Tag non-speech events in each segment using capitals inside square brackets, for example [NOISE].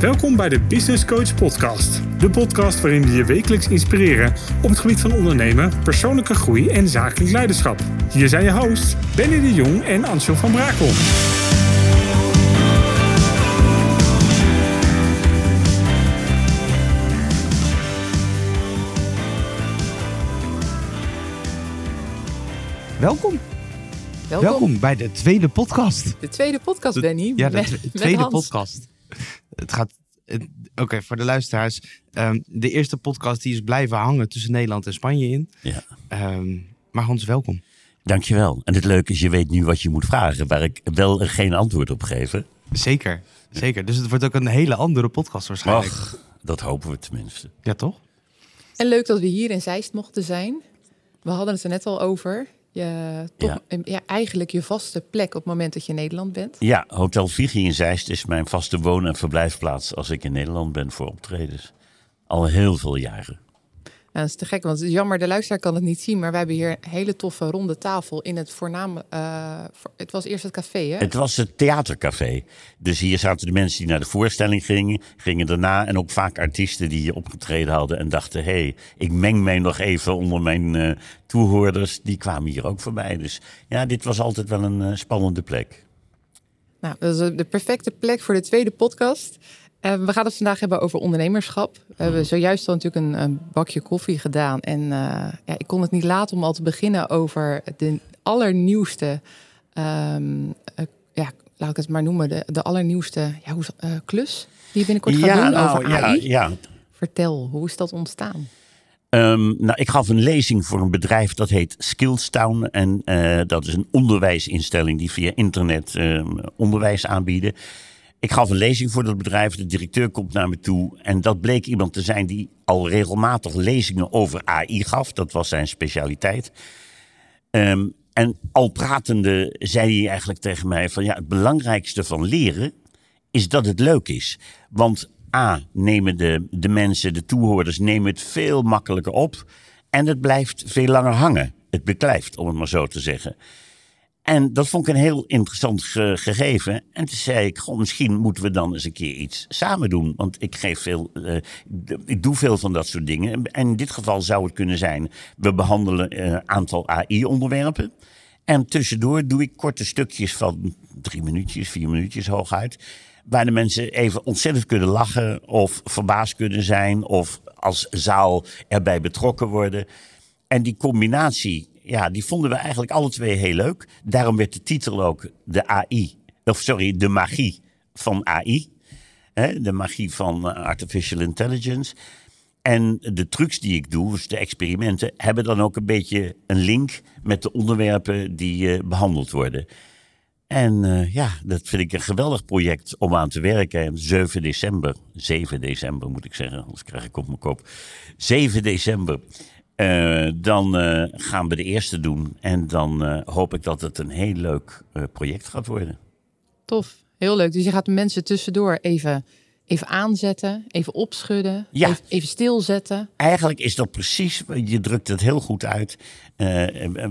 Welkom bij de Business Coach Podcast. De podcast waarin we je wekelijks inspireren op het gebied van ondernemen, persoonlijke groei en zakelijk leiderschap. Hier zijn je hosts Benny de Jong en Ansel van Brakel. Welkom. Welkom. Welkom bij de tweede podcast. De tweede podcast, Benny. Ja, de met- twe- met tweede Hans. podcast. Het gaat. Oké, voor de luisteraars. ehm, de eerste podcast die is blijven hangen tussen Nederland en Spanje in. Ja, Ehm, maar Hans, welkom. dankjewel. En het leuke is, je weet nu wat je moet vragen, waar ik wel geen antwoord op geef. Zeker, zeker. Dus het wordt ook een hele andere podcast waarschijnlijk. Ach, dat hopen we tenminste. Ja, toch? En leuk dat we hier in Zeist mochten zijn. We hadden het er net al over. Je, toch, ja. eigenlijk je vaste plek op het moment dat je in Nederland bent. Ja, Hotel Vigi in Zeist is mijn vaste woon- en verblijfplaats als ik in Nederland ben voor optredens. Al heel veel jaren. Dat is te gek, want het is jammer, de luisteraar kan het niet zien. Maar we hebben hier een hele toffe ronde tafel in het voorname... eh, voor- het was eerst het café, hè? Het was het theatercafé. Dus hier zaten de mensen die naar de voorstelling gingen, gingen daarna. En ook vaak artiesten die hier opgetreden hadden en dachten: hé, hey, ik meng mij nog even onder mijn eh, toehoorders. Die kwamen hier ook voorbij. Dus ja, dit was altijd wel een eh, spannende plek. Nou, dat is de perfecte plek voor de tweede podcast. Eh, we gaan het vandaag hebben over ondernemerschap. We hebben zojuist al natuurlijk een, een bakje koffie gedaan. En eh, ja, ik kon het niet laten om al te beginnen over de allernieuwste... ehm, eh, ja, laat ik het maar noemen, de, de allernieuwste ja, hoe, eh, klus die je binnenkort gaat doen nou, over ja, AI. ja. Vertel, hoe is dat ontstaan? Ehm, nou, ik gaf een lezing voor een bedrijf dat heet Skillstown. En eh, dat is een onderwijsinstelling die via internet ehm, onderwijs aanbieden. Ik gaf een lezing voor dat bedrijf. De directeur komt naar me toe. En dat bleek iemand te zijn die al regelmatig lezingen over AI gaf. Dat was zijn specialiteit. Ehm, en al pratende zei hij eigenlijk tegen mij van ja, het belangrijkste van leren is dat het leuk is. Want A, nemen de, de mensen, de toehoorders, nemen het veel makkelijker op. En het blijft veel langer hangen. Het beklijft, om het maar zo te zeggen. En dat vond ik een heel interessant ge- gegeven. En toen zei ik, goh, misschien moeten we dan eens een keer iets samen doen. Want ik, geef veel, eh, ik doe veel van dat soort dingen. En in dit geval zou het kunnen zijn, we behandelen een aantal AI-onderwerpen. En tussendoor doe ik korte stukjes van drie minuutjes, vier minuutjes hooguit. Waar de mensen even ontzettend kunnen lachen of verbaasd kunnen zijn. Of als zaal erbij betrokken worden. En die combinatie, ja, die vonden we eigenlijk alle twee heel leuk. Daarom werd de titel ook de AI, of sorry, de magie van AI. De magie van eh, artificial intelligence. En de trucs die ik doe, dus de experimenten, hebben dan ook een beetje een link met de onderwerpen die eh, behandeld worden. En eh, ja, dat vind ik een geweldig project om aan te werken. En 7 december, 7 december moet ik zeggen, anders krijg ik op mijn kop. 7 december, eh, dan eh, gaan we de eerste doen. En dan eh, hoop ik dat het een heel leuk project gaat worden. Tof, heel leuk. Dus je gaat de mensen tussendoor even, even aanzetten, even opschudden, Ja. even, even stilzetten. Eigenlijk is dat precies, je drukt het heel goed uit.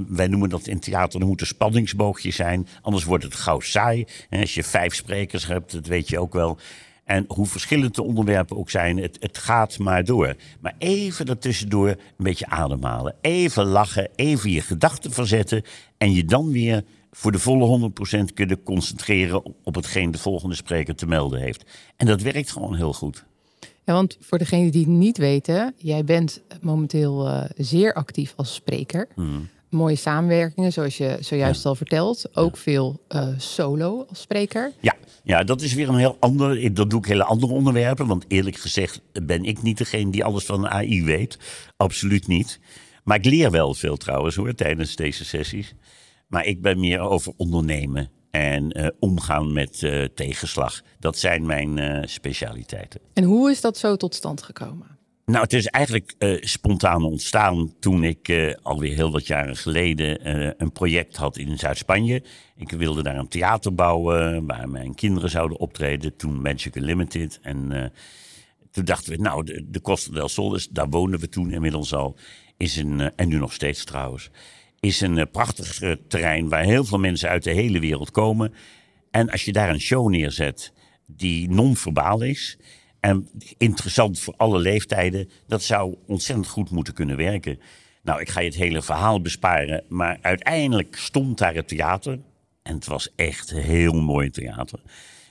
Wij noemen dat in theater, er moet een spanningsboogje zijn. Anders wordt het gauw saai. En als je vijf sprekers hebt, dat weet je ook wel. En hoe verschillend de onderwerpen ook zijn, het, het gaat maar door. Maar even ertussendoor een beetje ademhalen. Even lachen, even je gedachten verzetten. En je dan weer voor de volle 100% kunnen concentreren op hetgeen de volgende spreker te melden heeft. En dat werkt gewoon heel goed. Ja, want voor degenen die het niet weten, jij bent momenteel eh, zeer actief als spreker. Mooie samenwerkingen, zoals je zojuist al vertelt. Ook veel eh, solo als spreker. Ja, ja, dat is weer een heel ander. Dat doe ik hele andere onderwerpen. Want eerlijk gezegd ben ik niet degene die alles van AI weet. Absoluut niet. Maar ik leer wel veel trouwens hoor, tijdens deze sessies. Maar ik ben meer over ondernemen en eh, omgaan met eh, tegenslag. Dat zijn mijn specialiteiten. En hoe is dat zo tot stand gekomen? Nou, het is eigenlijk eh, spontaan ontstaan toen ik eh, alweer heel wat jaren geleden eh, een project had in Zuid-Spanje. Ik wilde daar een theater bouwen waar mijn kinderen zouden optreden. Toen Magic Unlimited. En toen dachten we, nou, de, de Costa del Sol, is, daar wonen we toen inmiddels al. Is een, en nu nog steeds trouwens. Is een prachtig terrein waar heel veel mensen uit de hele wereld komen. En als je daar een show neerzet die non-verbaal is. En interessant voor alle leeftijden. Dat zou ontzettend goed moeten kunnen werken. Nou, ik ga je het hele verhaal besparen. Maar uiteindelijk stond daar het theater. En het was echt een heel mooi theater.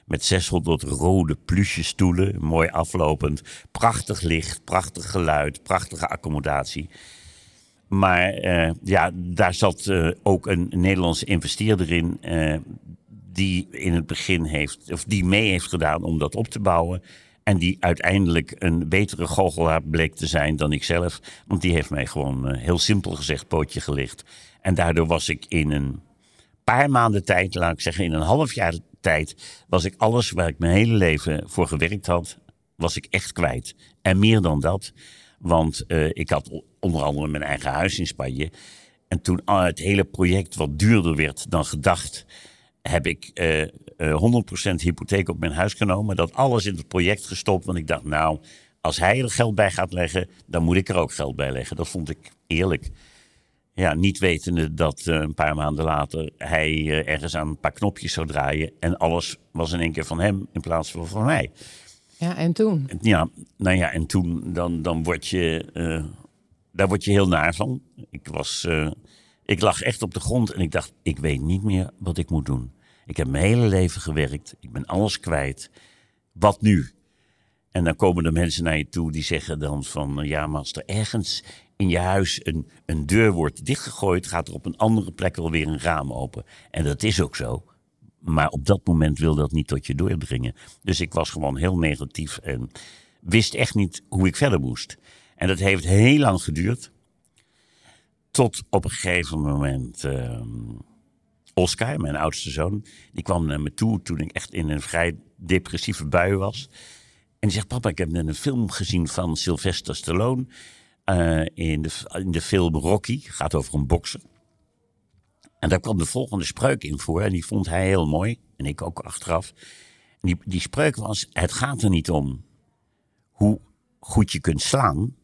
Met 600 rode stoelen, mooi aflopend. Prachtig licht, prachtig geluid, prachtige accommodatie. Maar eh, ja, daar zat uh, ook een Nederlandse investeerder in. Uh, die in het begin heeft, of die mee heeft gedaan om dat op te bouwen. En die uiteindelijk een betere goochelaar bleek te zijn dan ik zelf. Want die heeft mij gewoon heel simpel gezegd pootje gelicht. En daardoor was ik in een paar maanden tijd, laat ik zeggen in een half jaar tijd, was ik alles waar ik mijn hele leven voor gewerkt had, was ik echt kwijt. En meer dan dat, want uh, ik had onder andere mijn eigen huis in Spanje. En toen het hele project wat duurder werd dan gedacht, heb ik uh, uh, 100% hypotheek op mijn huis genomen. Dat alles in het project gestopt, want ik dacht, nou, als hij er geld bij gaat leggen, dan moet ik er ook geld bij leggen. Dat vond ik eerlijk. Ja, niet wetende dat uh, een paar maanden later hij uh, ergens aan een paar knopjes zou draaien. En alles was in één keer van hem in plaats van van mij. Ja, en toen? Ja, nou ja, en toen dan, dan word je, uh, daar word je heel naar van. Ik, was, ik lag echt op de grond en ik dacht, ik weet niet meer wat ik moet doen. Ik heb mijn hele leven gewerkt, ik ben alles kwijt. Wat nu? En dan komen er mensen naar je toe die zeggen dan van, ja, maar als er ergens in je huis een, een deur wordt dichtgegooid, gaat er op een andere plek alweer een raam open. En dat is ook zo. Maar op dat moment wil dat niet tot je doordringen. Dus ik was gewoon heel negatief en wist echt niet hoe ik verder moest. En dat heeft heel lang geduurd. Tot op een gegeven moment uh, Oscar, mijn oudste zoon, die kwam naar me toe toen ik echt in een vrij depressieve bui was. En die zegt: Papa, ik heb net een film gezien van Sylvester Stallone. Uh, in, de, in de film Rocky. Gaat over een bokser. En daar kwam de volgende spreuk in voor. En die vond hij heel mooi. En ik ook achteraf. Die, die spreuk was: Het gaat er niet om hoe goed je kunt slaan.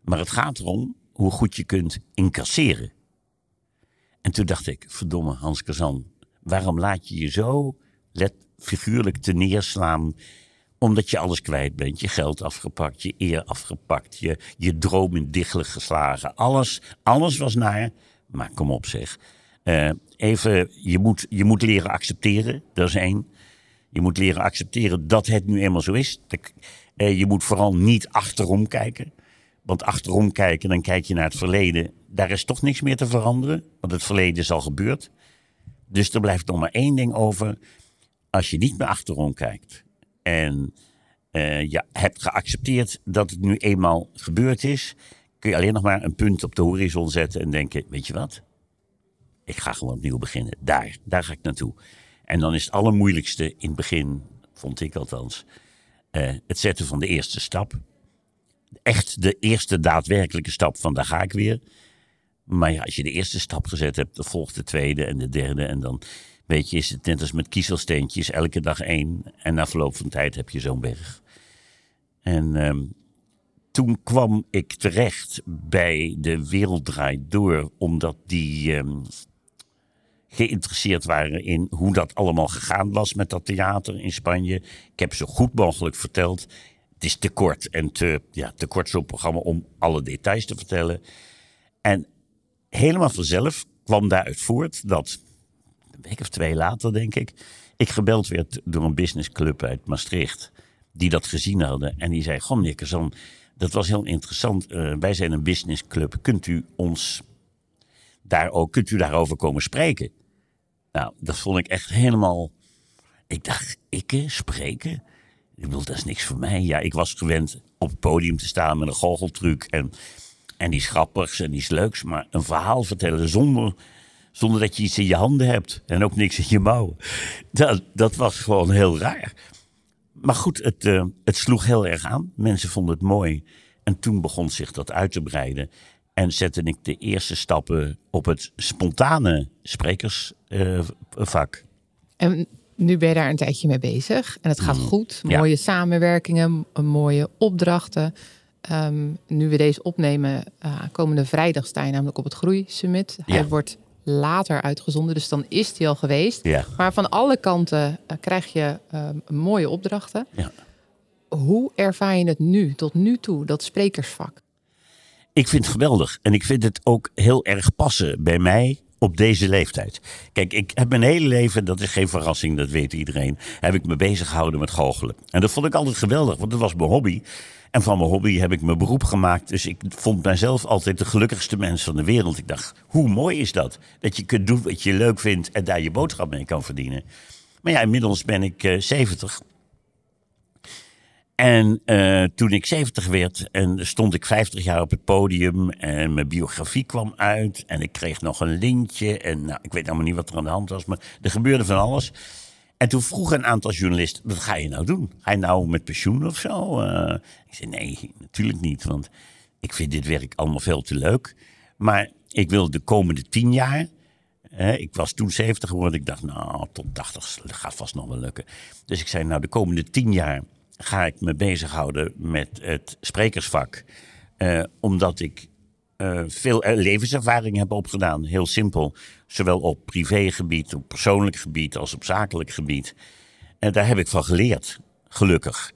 Maar het gaat erom hoe goed je kunt incasseren. En toen dacht ik: Verdomme, Hans Kazan. Waarom laat je je zo let, figuurlijk te neerslaan omdat je alles kwijt bent. Je geld afgepakt, je eer afgepakt, je, je droom in dichtelijk geslagen. Alles, alles was naar. Maar kom op zeg. Uh, even, je moet, je moet leren accepteren, dat is één. Je moet leren accepteren dat het nu eenmaal zo is. Uh, je moet vooral niet achterom kijken. Want achterom kijken, dan kijk je naar het verleden. Daar is toch niks meer te veranderen, want het verleden is al gebeurd. Dus er blijft nog maar één ding over. Als je niet meer achterom kijkt, en uh, ja, hebt geaccepteerd dat het nu eenmaal gebeurd is, kun je alleen nog maar een punt op de horizon zetten en denken: Weet je wat? Ik ga gewoon opnieuw beginnen. Daar, daar ga ik naartoe. En dan is het allermoeilijkste in het begin, vond ik althans, uh, het zetten van de eerste stap. Echt de eerste daadwerkelijke stap van daar ga ik weer. Maar ja, als je de eerste stap gezet hebt, dan volgt de tweede en de derde. En dan Weet je, is het net als met kiezelsteentjes, elke dag één. En na verloop van tijd heb je zo'n berg. En um, toen kwam ik terecht bij de Wereld Draait Door, omdat die um, geïnteresseerd waren in hoe dat allemaal gegaan was met dat theater in Spanje. Ik heb zo goed mogelijk verteld. Het is te kort en te, ja, te kort zo'n programma om alle details te vertellen. En helemaal vanzelf kwam daaruit voort dat een week of twee later, denk ik, ik gebeld werd door een businessclub uit Maastricht. Die dat gezien hadden. En die zei: Goh, meneer Kazan, dat was heel interessant. Uh, wij zijn een businessclub. Kunt u ons daar ook, kunt u daarover komen spreken? Nou, dat vond ik echt helemaal. Ik dacht, ik spreken? Ik bedoel, dat is niks voor mij. Ja, ik was gewend op het podium te staan met een goocheltruc. En, en die grappigs en die leuks. Maar een verhaal vertellen zonder zonder dat je iets in je handen hebt en ook niks in je mouwen. Dat, dat was gewoon heel raar. Maar goed, het, uh, het sloeg heel erg aan. Mensen vonden het mooi. En toen begon zich dat uit te breiden. En zette ik de eerste stappen op het spontane sprekersvak. En nu ben je daar een tijdje mee bezig. En het gaat mm. goed. Mooie samenwerkingen, mooie opdrachten. Um, nu we deze opnemen, uh, komende vrijdag sta je namelijk op het Groei Summit. Hij wordt later uitgezonden. Dus dan is die al geweest. Ja. Maar van alle kanten eh, krijg je eh, mooie opdrachten. Ja. Hoe ervaar je het nu, tot nu toe, dat sprekersvak? Ik vind het geweldig. En ik vind het ook heel erg passen bij mij op deze leeftijd. Kijk, ik heb mijn hele leven, dat is geen verrassing, dat weet iedereen, heb ik me bezig gehouden met goochelen. En dat vond ik altijd geweldig, want dat was mijn hobby. En van mijn hobby heb ik mijn beroep gemaakt. Dus ik vond mijzelf altijd de gelukkigste mens van de wereld. Ik dacht, hoe mooi is dat? Dat je kunt doen wat je leuk vindt en daar je boodschap mee kan verdienen. Maar ja, inmiddels ben ik eh 70. En eh, toen ik 70 werd, en stond ik 50 jaar op het podium. En mijn biografie kwam uit. En ik kreeg nog een lintje. En nou, ik weet allemaal niet wat er aan de hand was. Maar er gebeurde van alles. En toen vroegen een aantal journalisten: wat ga je nou doen? Ga je nou met pensioen of zo? Eh, ik zei: nee, natuurlijk niet. Want ik vind dit werk allemaal veel te leuk. Maar ik wil de komende tien jaar. Hè, ik was toen 70 geworden. Ik dacht, nou, tot 80 gaat vast nog wel lukken. Dus ik zei: nou, de komende tien jaar ga ik me bezighouden met het sprekersvak. Eh, omdat ik eh, veel eh, levenservaring heb opgedaan. Heel simpel. Zowel op privégebied, op persoonlijk gebied als op zakelijk gebied. En daar heb ik van geleerd, gelukkig.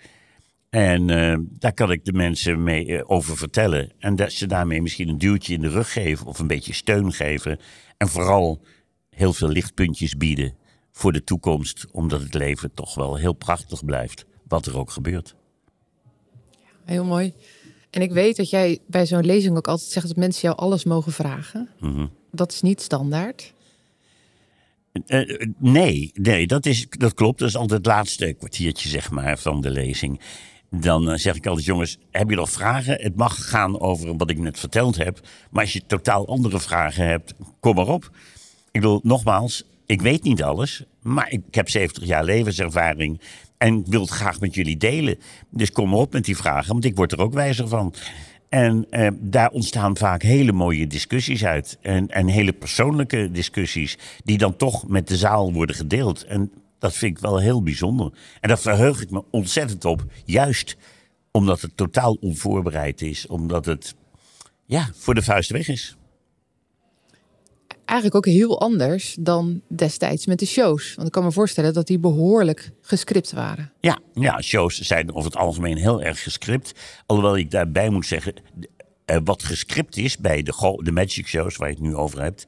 En daar kan ik de mensen mee over vertellen. En dat ze daarmee misschien een duwtje in de rug geven of een beetje steun geven. En vooral heel veel lichtpuntjes bieden voor de toekomst. Omdat het leven toch wel heel prachtig blijft, wat er ook gebeurt. Heel mooi. En ik weet dat jij bij zo'n lezing ook altijd zegt dat mensen jou alles mogen vragen. Mhm. Dat is niet standaard. Eh, nee, nee dat, is, dat klopt. Dat is altijd het laatste kwartiertje zeg maar, van de lezing. Dan eh, zeg ik altijd, jongens, heb je nog vragen? Het mag gaan over wat ik net verteld heb. Maar als je totaal andere vragen hebt, kom maar op. Ik bedoel, nogmaals, ik weet niet alles. Maar ik heb 70 jaar levenservaring. En wil het graag met jullie delen. Dus kom op met die vragen, want ik word er ook wijzer van. En eh, daar ontstaan vaak hele mooie discussies uit. En, en hele persoonlijke discussies. Die dan toch met de zaal worden gedeeld. En dat vind ik wel heel bijzonder. En daar verheug ik me ontzettend op. Juist omdat het totaal onvoorbereid is. Omdat het ja, voor de vuist weg is. Eigenlijk ook heel anders dan destijds met de shows. Want ik kan me voorstellen dat die behoorlijk gescript waren. Ja, ja, shows zijn over het algemeen heel erg gescript. Alhoewel ik daarbij moet zeggen, eh, wat gescript is bij de, de magic shows waar je het nu over hebt,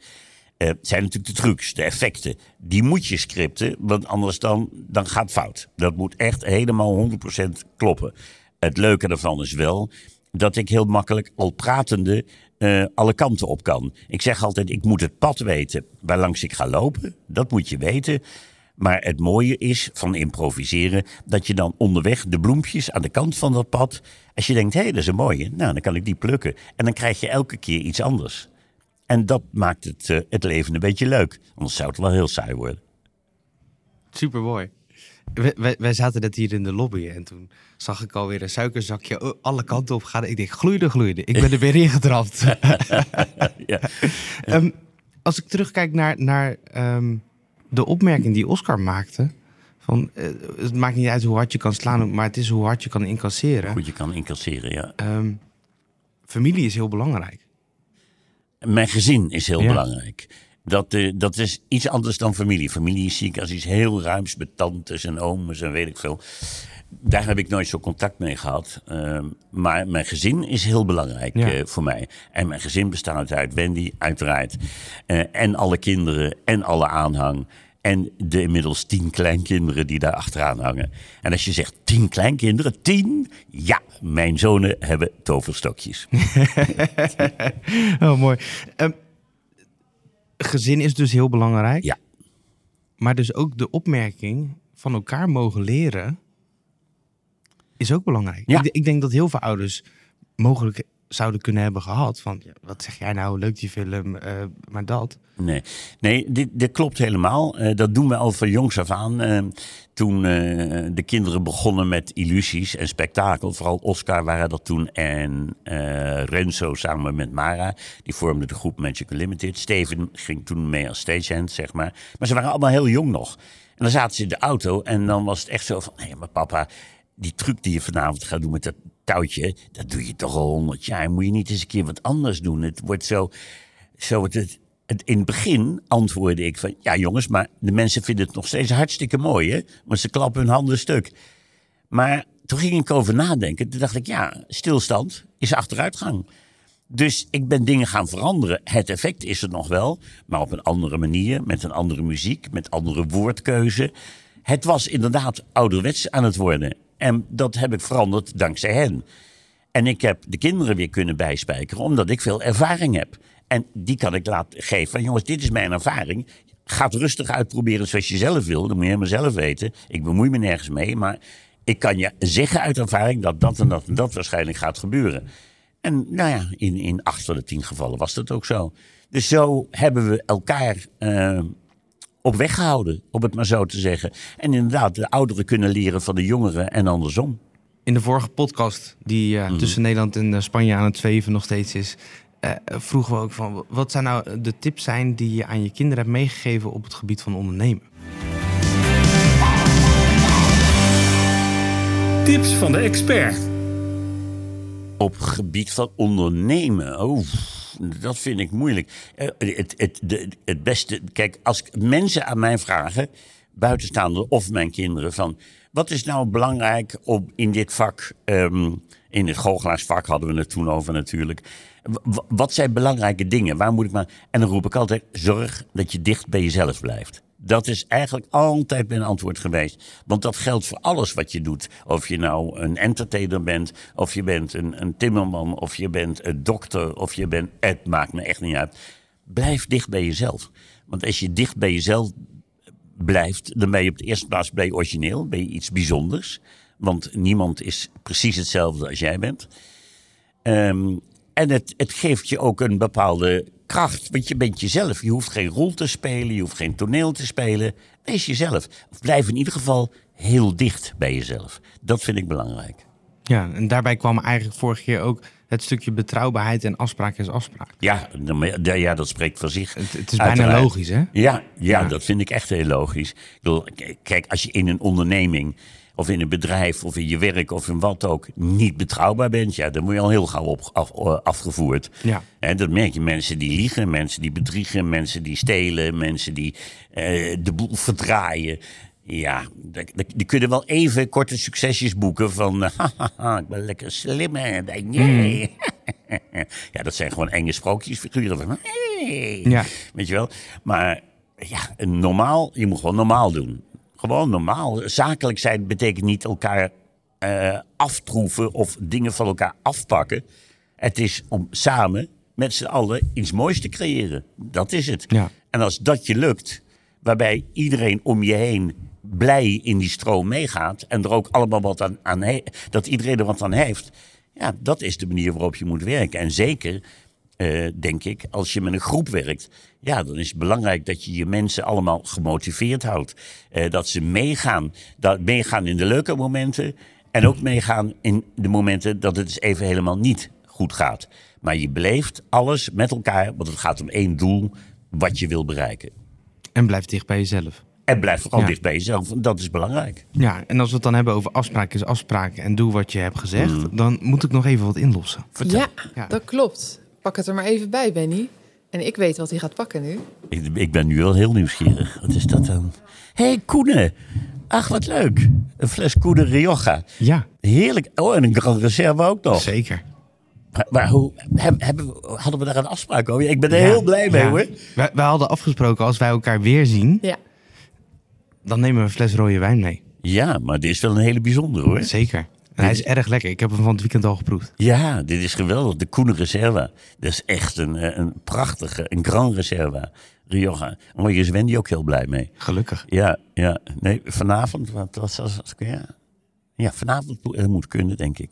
eh, zijn natuurlijk de trucs, de effecten. Die moet je scripten, want anders dan, dan gaat het fout. Dat moet echt helemaal 100% kloppen. Het leuke daarvan is wel dat ik heel makkelijk al pratende eh, alle kanten op kan. Ik zeg altijd, ik moet het pad weten waarlangs ik ga lopen. Dat moet je weten. Maar het mooie is van improviseren dat je dan onderweg de bloempjes aan de kant van dat pad. Als je denkt, hé, hey, dat is een mooie, nou dan kan ik die plukken. En dan krijg je elke keer iets anders. En dat maakt het, eh, het leven een beetje leuk. Anders zou het wel heel saai worden. Super mooi. Wij, zaten net hier in de lobby en toen zag ik alweer een suikerzakje oh, alle kanten op gaan. Ik denk, gloeide, gloeide. Ik ben er weer ingetrapt. [LAUGHS] Ja. Ehm, als ik terugkijk naar, naar ehm, de opmerking die Oscar maakte. Van, eh, het maakt niet uit hoe hard je kan slaan, maar het is hoe hard je kan incasseren. Goed, je kan incasseren, ja. Ehm, familie is heel belangrijk. Mijn gezin is heel Ja. belangrijk. Dat, eh, dat is iets anders dan familie. Familie zie ik als iets heel ruims met tantes en ooms en weet ik veel. Daar heb ik nooit zo contact mee gehad. Ehm, maar mijn gezin is heel belangrijk Ja. eh, voor mij. En mijn gezin bestaat uit Wendy, uiteraard. eh, en alle kinderen en alle aanhang. En de inmiddels tien kleinkinderen die daar achteraan hangen. En als je zegt tien kleinkinderen, tien? Ja, mijn zonen hebben toverstokjes. [LAUGHS] Oh, mooi. Ehm, gezin is dus heel belangrijk. Ja. Maar dus ook de opmerking van elkaar mogen leren is ook belangrijk. Ja. Ik, ik denk dat heel veel ouders mogelijk zouden kunnen hebben gehad van wat zeg jij nou, leuk die film, eh, maar dat. Nee, nee dit, dit klopt helemaal. Eh, dat doen we al van jongs af aan. Eh, toen de kinderen begonnen met illusies en spektakel. Vooral Oscar waren dat toen. En Renzo samen met Mara. Die vormden de groep Magic Unlimited. Steven ging toen mee als stagehand, zeg maar. Maar ze waren allemaal heel jong nog. En dan zaten ze in de auto. En dan was het echt zo van... Nee, maar papa, die truc die je vanavond gaat doen met dat touwtje... dat doe je toch al honderd jaar. Moet je niet eens een keer wat anders doen? Het wordt zo... zo het, het- in het begin antwoordde ik van, ja jongens, maar de mensen vinden het nog steeds hartstikke mooi, hè? Want ze klappen hun handen stuk. Maar toen ging ik over nadenken. Toen dacht ik, ja, stilstand is achteruitgang. Dus ik ben dingen gaan veranderen. Het effect is er nog wel, maar op een andere manier, met een andere muziek, met andere woordkeuze. Het was inderdaad ouderwets aan het worden. En dat heb ik veranderd dankzij hen. En ik heb de kinderen weer kunnen bijspijkeren, omdat ik veel ervaring heb. En die kan ik laten geven. Van, jongens, dit is mijn ervaring. Ga het rustig uitproberen zoals je zelf wil. Dat moet je helemaal zelf weten. Ik bemoei me nergens mee. Maar ik kan je zeggen uit ervaring dat dat en dat en dat waarschijnlijk gaat gebeuren. En nou ja, in, in acht van de tien gevallen was dat ook zo. Dus zo hebben we elkaar uh, op weg gehouden, om het maar zo te zeggen. En inderdaad, de ouderen kunnen leren van de jongeren en andersom. In de vorige podcast, die uh, mm. tussen Nederland en uh, Spanje aan het zweven nog steeds is, vroegen we ook van wat zijn nou de tips zijn die je aan je kinderen hebt meegegeven op het gebied van ondernemen? Tips van de expert. Op gebied van ondernemen. Oh, dat vind ik moeilijk. Uh, het, het, de, het beste. Kijk, als mensen aan mij vragen, buitenstaanders of mijn kinderen, van wat is nou belangrijk om in dit vak, um, in het goochelaarsvak hadden we het toen over natuurlijk. Wat zijn belangrijke dingen? Waar moet ik maar. En dan roep ik altijd: zorg dat je dicht bij jezelf blijft. Dat is eigenlijk altijd mijn antwoord geweest. Want dat geldt voor alles wat je doet. Of je nou een entertainer bent, of je bent een, een timmerman, of je bent een dokter, of je bent. Het maakt me echt niet uit. Blijf dicht bij jezelf. Want als je dicht bij jezelf blijft, dan ben je op de eerste plaats je origineel, ben je iets bijzonders. Want niemand is precies hetzelfde als jij bent. Um, en het, het geeft je ook een bepaalde kracht, want je bent jezelf. Je hoeft geen rol te spelen, je hoeft geen toneel te spelen. Wees jezelf. Of blijf in ieder geval heel dicht bij jezelf. Dat vind ik belangrijk. Ja, en daarbij kwam eigenlijk vorige keer ook het stukje betrouwbaarheid en afspraak is afspraak. Ja, ja dat spreekt voor zich. Het, het is bijna logisch, hè? Ja, ja, ja, dat vind ik echt heel logisch. Ik bedoel, kijk, als je in een onderneming of in een bedrijf of in je werk of in wat ook niet betrouwbaar bent, ja, dan moet je al heel gauw op, af, eh, afgevoerd. Ja. En dat merk je mensen die liegen, mensen die bedriegen, mensen die stelen, mensen die uh, de boel verdraaien. Ja, die kunnen wel even korte succesjes boeken van, [LAUGHS] haha, ik ben lekker slim en nee. Mm. ja, dat zijn gewoon enge sprookjesfiguren van, hey. ja. weet je wel. Maar ja, normaal, je moet gewoon normaal doen. Gewoon normaal. Zakelijk zijn betekent niet elkaar uh, aftroeven of dingen van elkaar afpakken. Het is om samen met z'n allen iets moois te creëren. Dat is het. Ja. En als dat je lukt, waarbij iedereen om je heen blij in die stroom meegaat en er ook allemaal wat aan, aan dat iedereen er wat aan heeft. Ja, dat is de manier waarop je moet werken. En zeker uh, denk ik, als je met een groep werkt, ja, dan is het belangrijk dat je je mensen allemaal gemotiveerd houdt. Uh, dat ze meegaan, dat meegaan in de leuke momenten en ook meegaan in de momenten dat het eens even helemaal niet goed gaat. Maar je beleeft alles met elkaar, want het gaat om één doel wat je wil bereiken. En blijf dicht bij jezelf. En blijf vooral ja. dicht bij jezelf, dat is belangrijk. Ja, en als we het dan hebben over afspraken is afspraken en doe wat je hebt gezegd, mm. dan moet ik nog even wat inlossen. Vertel. Ja, ja, dat klopt. Pak het er maar even bij, Benny. En ik weet wat hij gaat pakken nu. Ik, ik ben nu al heel nieuwsgierig. Wat is dat dan? Hé, hey, Koenen. Ach, wat leuk. Een fles Koenen Rioja. Ja. Heerlijk. Oh, en een Grand Reserve ook nog. Zeker. Maar, maar hoe, hebben, hadden we daar een afspraak over? Ik ben er heel blij mee, ja. hoor. Wij hadden afgesproken, als wij elkaar weer zien... Ja. dan nemen we een fles rode wijn mee. Ja, maar dit is wel een hele bijzondere, hoor. Zeker. En hij is erg lekker. Ik heb hem van het weekend al geproefd. Ja, dit is geweldig. De Koene Reserva. Dat is echt een, een prachtige, een Grand Reserva. Rioja. En daar is Wendy ook heel blij mee. Gelukkig. Ja, ja. Nee, vanavond, wat was als, als, ja. ja, vanavond moet kunnen, denk ik.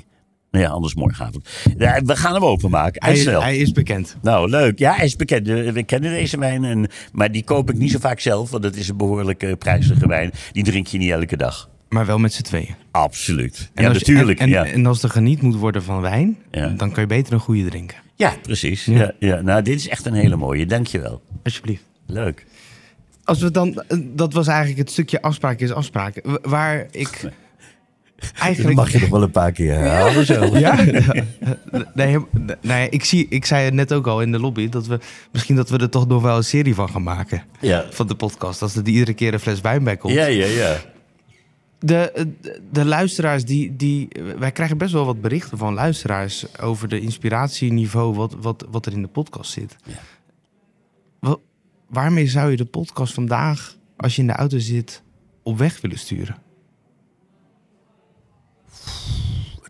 Nou ja, anders morgenavond. Ja, we gaan hem openmaken. Hij, is, hij is bekend. Nou, leuk. Ja, hij is bekend. We kennen deze wijn. En, maar die koop ik niet zo vaak zelf, want het is een behoorlijk prijzige wijn. Die drink je niet elke dag. Maar wel met z'n tweeën. Absoluut. En ja, natuurlijk. En, ja. en, als er geniet moet worden van wijn, ja. dan kan je beter een goede drinken. Ja, precies. Ja. Ja, Nou, dit is echt een hele mooie. Dankjewel. Alsjeblieft. Leuk. Als we dan, dat was eigenlijk het stukje afspraak is afspraak. Waar ik [LAUGHS] eigenlijk... Dat mag je nog wel een paar keer herhalen zo. [LAUGHS] Ja? nee, nee, ik, zie, ik zei het net ook al in de lobby, dat we misschien dat we er toch nog wel een serie van gaan maken. Ja. Van de podcast, als er iedere keer een fles wijn bij komt. Ja, ja, ja. De, de, de luisteraars, die, die, wij krijgen best wel wat berichten van luisteraars over de inspiratieniveau wat, wat, wat er in de podcast zit. Ja. Wa- waarmee zou je de podcast vandaag, als je in de auto zit, op weg willen sturen?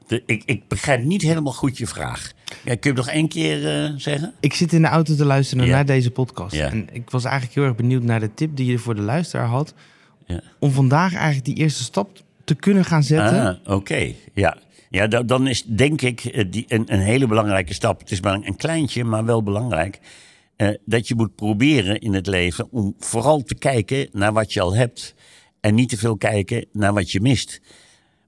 De- ik, ik begrijp niet helemaal goed je vraag. Ja, kun je het nog één keer eh, zeggen? Ik zit in de auto te luisteren Ja. naar deze podcast. En ik was eigenlijk heel erg benieuwd naar de tip die je voor de luisteraar had. Ja. Om vandaag eigenlijk die eerste stap te kunnen gaan zetten. Ah, oké. Ja, ja da- dan is denk ik eh, die, een, een hele belangrijke stap. Het is maar een, kleintje, maar wel belangrijk. eh, dat je moet proberen in het leven om vooral te kijken naar wat je al hebt. En niet te veel kijken naar wat je mist.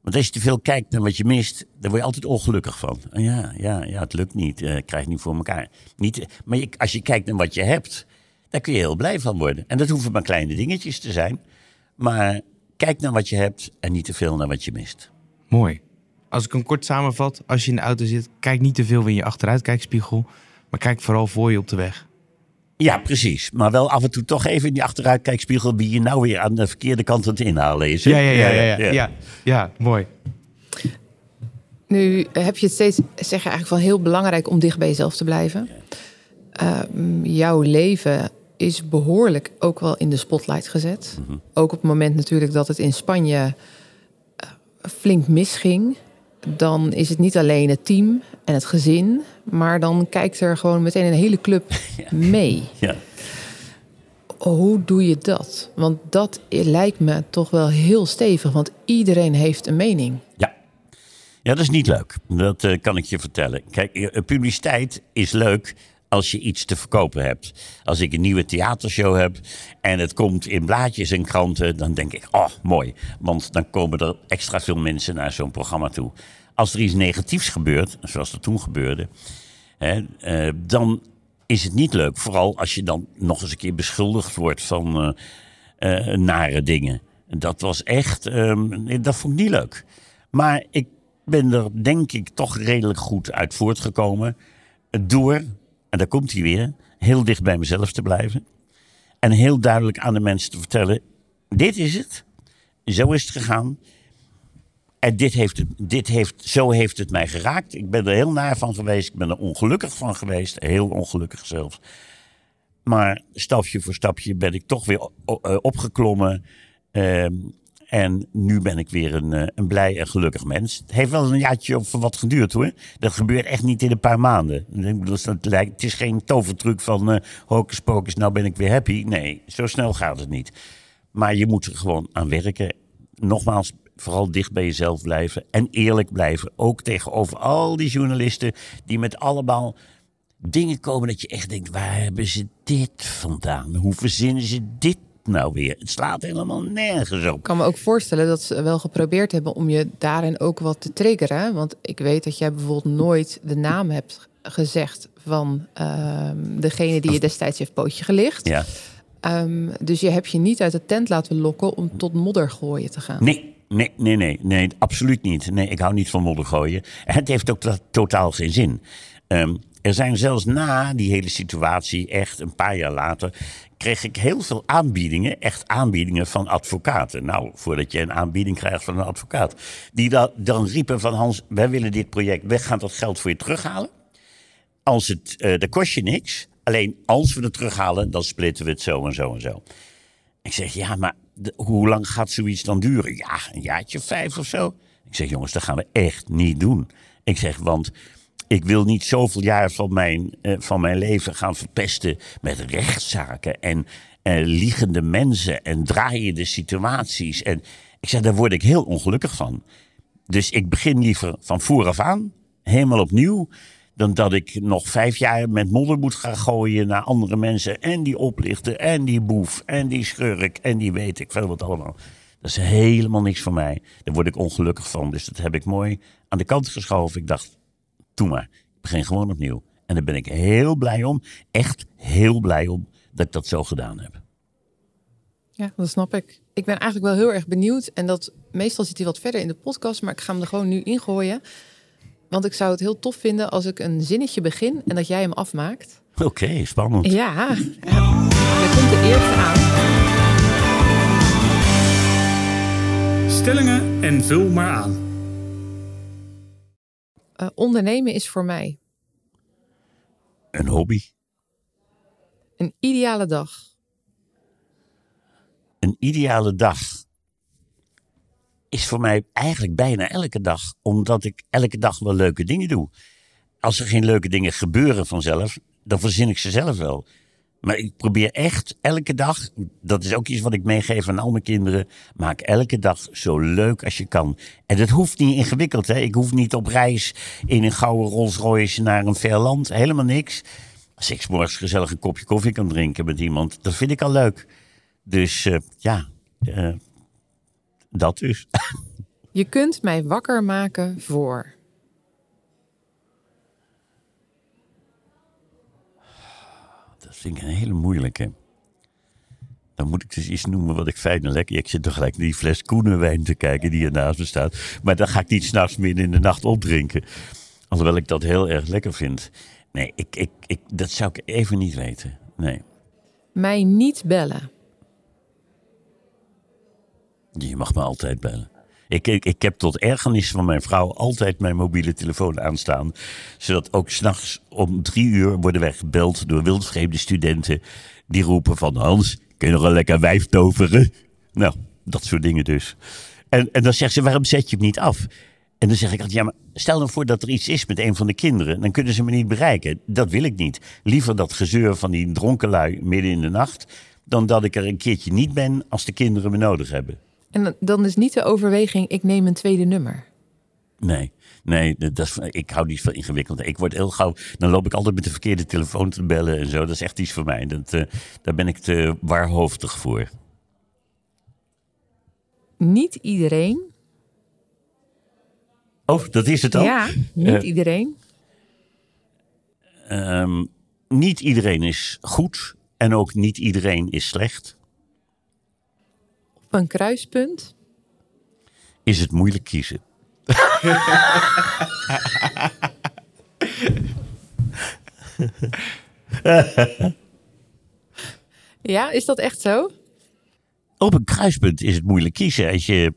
Want als je te veel kijkt naar wat je mist, dan word je altijd ongelukkig van. Ah, Ja, ja, ja het lukt niet. eh, ik krijg het niet voor elkaar. Niet, maar je- als je kijkt naar wat je hebt, daar kun je heel blij van worden. En dat hoeven maar kleine dingetjes te zijn. Maar kijk naar wat je hebt en niet te veel naar wat je mist. Mooi. Als ik hem kort samenvat, als je in de auto zit, kijk niet te veel in je achteruitkijkspiegel. Maar kijk vooral voor je op de weg. Ja, precies. Maar wel af en toe toch even in die achteruitkijkspiegel wie je nou weer aan de verkeerde kant aan het inhalen is. Ja, ja, ja, ja, ja, ja. ja, mooi. Nu heb je het steeds, zeg je eigenlijk van heel belangrijk om dicht bij jezelf te blijven. Ehm, jouw leven is behoorlijk ook wel in de spotlight gezet. Ook op het moment natuurlijk dat het in Spanje eh, flink misging. Dan is het niet alleen het team en het gezin, maar dan kijkt er gewoon meteen een hele club [LAUGHS] mee. Ja. Hoe doe je dat? Want dat lijkt me toch wel heel stevig, want iedereen heeft een mening. Ja. Ja, dat is niet leuk. Dat eh, kan ik je vertellen. Kijk, eh, publiciteit is leuk als je iets te verkopen hebt. Als ik een nieuwe theatershow heb en het komt in blaadjes en kranten, dan denk ik, oh, mooi. Want dan komen er extra veel mensen naar zo'n programma toe. Als er iets negatiefs gebeurt, zoals er toen gebeurde, hè, eh, dan is het niet leuk. Vooral als je dan nog eens een keer beschuldigd wordt van eh, eh, nare dingen. Dat was echt, ehm, dat vond ik niet leuk. Maar ik ben er denk ik toch redelijk goed uit voortgekomen. Door, en daar komt hij weer, heel dicht bij mezelf te blijven. En heel duidelijk aan de mensen te vertellen, dit is het. Zo is het gegaan. En dit heeft dit heeft, zo heeft het mij geraakt. Ik ben er heel naar van geweest. Ik ben er ongelukkig van geweest. Heel ongelukkig zelfs. Maar stapje voor stapje ben ik toch weer eh, opgeklommen. Ehm, en nu ben ik weer een, eh, een blij en gelukkig mens. Het heeft wel een jaartje of wat geduurd hoor. Dat gebeurt echt niet in een paar maanden. Ik lijkt, het is geen tovertruc van eh hocus nou ben ik weer happy. Nee, zo snel gaat het niet. Maar je moet er gewoon aan werken. Nogmaals, vooral dicht bij jezelf blijven. En eerlijk blijven. Ook tegenover al die journalisten die met allemaal dingen komen dat je echt denkt: waar hebben ze dit vandaan? Hoe verzinnen ze dit nou weer? Het slaat helemaal nergens op. Ik kan me ook voorstellen dat ze wel geprobeerd hebben om je daarin ook wat te triggeren. Want ik weet dat jij bijvoorbeeld nooit de naam hebt gezegd van ehm, degene die je destijds heeft pootje gelicht. Ja. Ehm, dus je hebt je niet uit de tent laten lokken om tot moddergooien te gaan. Nee, nee, nee, nee, nee, absoluut niet. Nee, ik hou niet van modder gooien. En het heeft ook to- totaal geen zin. Ehm, er zijn zelfs na die hele situatie, echt een paar jaar later, kreeg ik heel veel aanbiedingen, echt aanbiedingen van advocaten. Nou, voordat je een aanbieding krijgt van een advocaat. Die da- dan riepen van Hans, wij willen dit project, wij gaan dat geld voor je terughalen. Als het, eh dat kost je niks. Alleen als we het terughalen, dan splitten we het zo en zo en zo. Ik zeg, ja, maar hoe lang gaat zoiets dan duren? Ja, een jaartje vijf of zo. Ik zeg, jongens, dat gaan we echt niet doen. Ik zeg, want ik wil niet zoveel jaar van mijn, eh, van mijn leven gaan verpesten met rechtszaken en eh, liegende mensen en draaiende situaties. En ik zeg, daar word ik heel ongelukkig van. Dus ik begin liever van vooraf aan, helemaal opnieuw, dan dat ik nog vijf jaar met modder moet gaan gooien naar andere mensen. En die oplichten, en die boef, en die schurk, en die weet ik veel wat allemaal. Dat is helemaal niks voor mij. Daar word ik ongelukkig van. Dus dat heb ik mooi aan de kant geschoven. Ik dacht, doe maar. Ik begin gewoon opnieuw. En daar ben ik heel blij om. Echt heel blij om dat ik dat zo gedaan heb. Ja, dat snap ik. Ik ben eigenlijk wel heel erg benieuwd. En dat meestal zit hij wat verder in de podcast, maar ik ga hem er gewoon nu ingooien. Want ik zou het heel tof vinden als ik een zinnetje begin en dat jij hem afmaakt. Oké, spannend. Ja, er komt de eerste aan. Stellingen en vul maar aan. Uh, ondernemen is voor mij Een hobby. een ideale dag. Een ideale dag is voor mij eigenlijk bijna elke dag, omdat ik elke dag wel leuke dingen doe. Als er geen leuke dingen gebeuren vanzelf, dan verzin ik ze zelf wel. Maar ik probeer echt elke dag, dat is ook iets wat ik meegeef aan al mijn kinderen, maak elke dag zo leuk als je kan. En dat hoeft niet ingewikkeld, hè. Ik hoef niet op reis in een gouden Rolls Royce naar een ver land, helemaal niks. Als ik morgens gezellig een kopje koffie kan drinken met iemand, dat vind ik al leuk. Dus eh, ja, eh, dat dus. [LAUGHS] Je kunt mij wakker maken voor. Dat vind ik een hele moeilijke. Dan moet ik dus iets noemen wat ik fijn en lekker... Ik zit toch gelijk naar die fles Koenenwijn te kijken die hier naast me staat. Maar dan ga ik niet s'nachts midden in de nacht opdrinken. Alhoewel ik dat heel erg lekker vind. Nee, ik, ik, ik, dat zou ik even niet weten. Nee. Mij niet bellen. Je mag me altijd bellen. Ik, ik, heb tot ergernis van mijn vrouw altijd mijn mobiele telefoon aanstaan. Zodat ook s'nachts om drie uur worden wij gebeld door wildvreemde studenten. Die roepen van Hans, kun je nog een lekker wijf toveren? Nou, dat soort dingen dus. En, en dan zegt ze, waarom zet je hem niet af? En dan zeg ik altijd, ja, maar stel nou voor dat er iets is met een van de kinderen. Dan kunnen ze me niet bereiken. Dat wil ik niet. Liever dat gezeur van die dronkenlui midden in de nacht. Dan dat ik er een keertje niet ben als de kinderen me nodig hebben. En dan is niet de overweging, ik neem een tweede nummer. Nee, nee, dat is, ik hou niet van ingewikkeld. Ik word heel gauw, dan loop ik altijd met de verkeerde telefoon te bellen en zo. Dat is echt iets voor mij. Dat, eh, daar ben ik te waarhoofdig voor. Niet iedereen. Oh, dat is het ook? Ja, niet Eh. iedereen. Ehm, niet iedereen is goed en ook niet iedereen is slecht. Op een kruispunt. Is het moeilijk kiezen? [LAUGHS] Ja, is dat echt zo? Op een kruispunt is het moeilijk kiezen. Als je,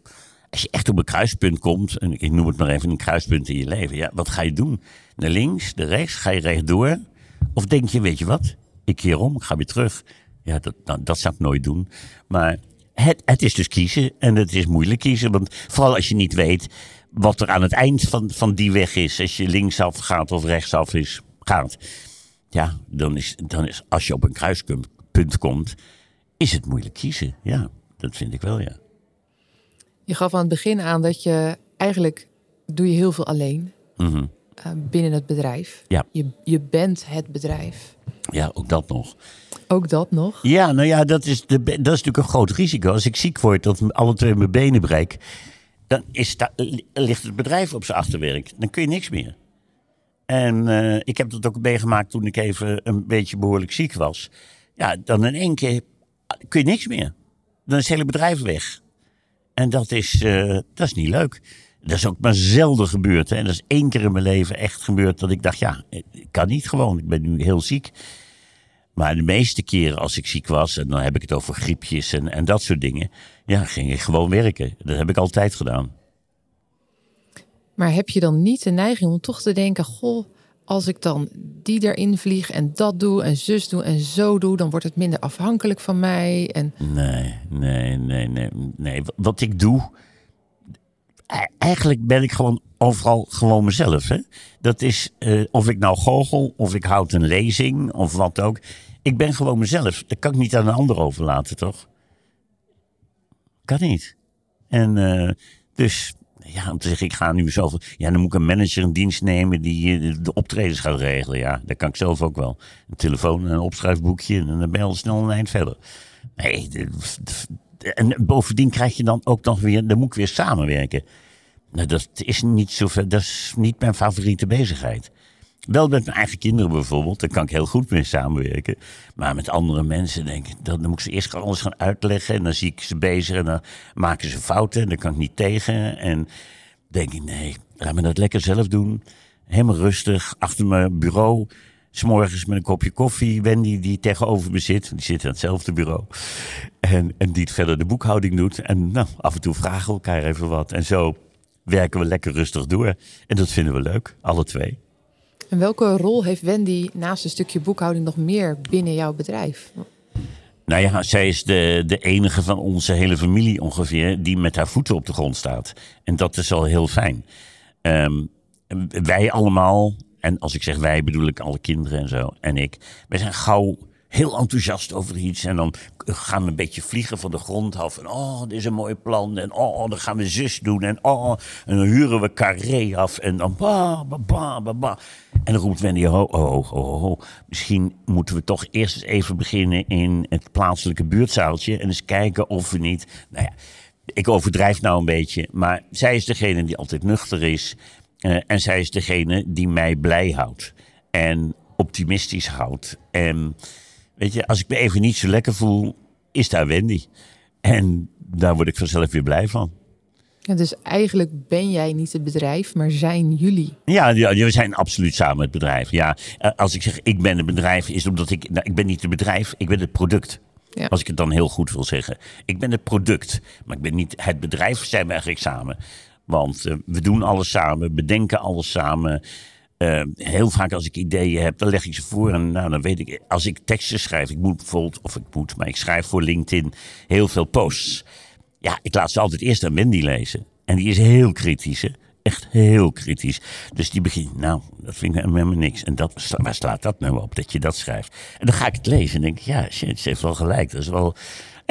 als je echt op een kruispunt komt, en ik noem het maar even een kruispunt in je leven, ja, wat ga je doen? Naar links, naar rechts, ga je rechtdoor? Of denk je, weet je wat, ik keer om, ik ga weer terug. Ja, dat, nou, dat zou ik nooit doen. Maar het, het is dus kiezen en het is moeilijk kiezen, want vooral als je niet weet wat er aan het eind van, van die weg is, als je linksaf gaat of rechtsaf is, gaat. Ja, dan is, dan is als je op een kruispunt komt, is het moeilijk kiezen. Ja, dat vind ik wel, ja. Je gaf aan het begin aan dat je eigenlijk doe je heel veel alleen eh, binnen het bedrijf. Ja. Je, je bent het bedrijf. Ja, ook dat nog. Ook dat nog. Ja, nou ja, dat is, de, dat is natuurlijk een groot risico. Als ik ziek word, me alle twee mijn benen breek, dan ligt het bedrijf op zijn achterwerk. Dan kun je niks meer. En eh, ik heb dat ook meegemaakt toen ik even een beetje behoorlijk ziek was. Ja, dan in één keer kun je niks meer. Dan is het hele bedrijf weg. En dat is, eh, dat is niet leuk. Dat is ook maar zelden gebeurd. Hè. Dat is één keer in mijn leven echt gebeurd dat ik dacht, ja, ik kan niet gewoon. Ik ben nu heel ziek. Maar de meeste keren als ik ziek was, en dan heb ik het over griepjes en, en dat soort dingen, ja, ging ik gewoon werken. Dat heb ik altijd gedaan. Maar heb je dan niet de neiging om toch te denken: goh, als ik dan die erin vlieg en dat doe en zus doe en zo doe, dan wordt het minder afhankelijk van mij. En Nee, nee, nee, nee. nee. Wat ik doe, eigenlijk ben ik gewoon overal gewoon mezelf. Hè? Dat is, eh, of ik nou goochel, of ik houd een lezing, of wat ook. Ik ben gewoon mezelf. Dat kan ik niet aan een ander overlaten, toch? Kan niet. En eh, dus, ja, om te zeggen, ik ga nu zoveel... Ja, dan moet ik een manager in dienst nemen die eh, de optredens gaat regelen. Ja, dat kan ik zelf ook wel. Een telefoon en een opschrijfboekje en dan ben je al snel een eind verder. Nee, en bovendien krijg je dan ook nog weer... Dan moet ik weer samenwerken. Nou, dat is niet zo dat is niet mijn favoriete bezigheid. Wel met mijn eigen kinderen bijvoorbeeld, daar kan ik heel goed mee samenwerken. Maar met andere mensen denk ik, dan, dan moet ik ze eerst alles gaan uitleggen. En dan zie ik ze bezig en dan maken ze fouten en daar kan ik niet tegen. En denk ik, nee, laat me dat lekker zelf doen. Helemaal rustig, achter mijn bureau. S'morgens met een kopje koffie. Wendy die tegenover me zit. Die zit aan hetzelfde bureau. En, en die verder de boekhouding doet. En nou, af en toe vragen we elkaar even wat. En zo werken we lekker rustig door. En dat vinden we leuk, alle twee. En welke rol heeft Wendy naast een stukje boekhouding nog meer binnen jouw bedrijf? Nou ja, zij is de, de enige van onze hele familie ongeveer die met haar voeten op de grond staat. En dat is al heel fijn. Ehm, wij allemaal, en als ik zeg wij bedoel ik alle kinderen en zo, en ik, wij zijn gauw heel enthousiast over iets. En dan gaan we een beetje vliegen van de grond af. En oh, dit is een mooi plan. En oh, dan gaan we zus doen. En oh, en dan huren we carré af. En dan ba, ba, ba, ba, ba. En dan roept Wendy, oh, oh, oh, oh, misschien moeten we toch eerst eens even beginnen in het plaatselijke buurtzaaltje. En eens kijken of we niet, nou ja, ik overdrijf nou een beetje. Maar zij is degene die altijd nuchter is. Uh, en zij is degene die mij blij houdt. En optimistisch houdt. En Weet je, als ik me even niet zo lekker voel, is daar Wendy. En daar word ik vanzelf weer blij van. Ja, dus eigenlijk ben jij niet het bedrijf, maar zijn jullie? Ja, ja, we zijn absoluut samen het bedrijf. Ja, eh, als ik zeg ik ben het bedrijf, is omdat ik, nou, ik ben niet het bedrijf, ik ben het product. Ja. Als ik het dan heel goed wil zeggen. Ik ben het product, maar ik ben niet het bedrijf, zijn we eigenlijk samen. Want uh, we doen alles samen, bedenken alles samen. Uh, heel vaak als ik ideeën heb, dan leg ik ze voor. En nou, dan weet ik, als ik teksten schrijf, ik moet bijvoorbeeld, of ik moet, maar ik schrijf voor LinkedIn heel veel posts. Ja, ik laat ze altijd eerst aan Wendy lezen. En die is heel kritisch, echt heel kritisch. Dus die begint, nou, dat vind ik helemaal niks. En dat, waar slaat dat nou op, dat je dat schrijft? En dan ga ik het lezen en denk ik, ja, shit, ze heeft wel gelijk. Dat is wel...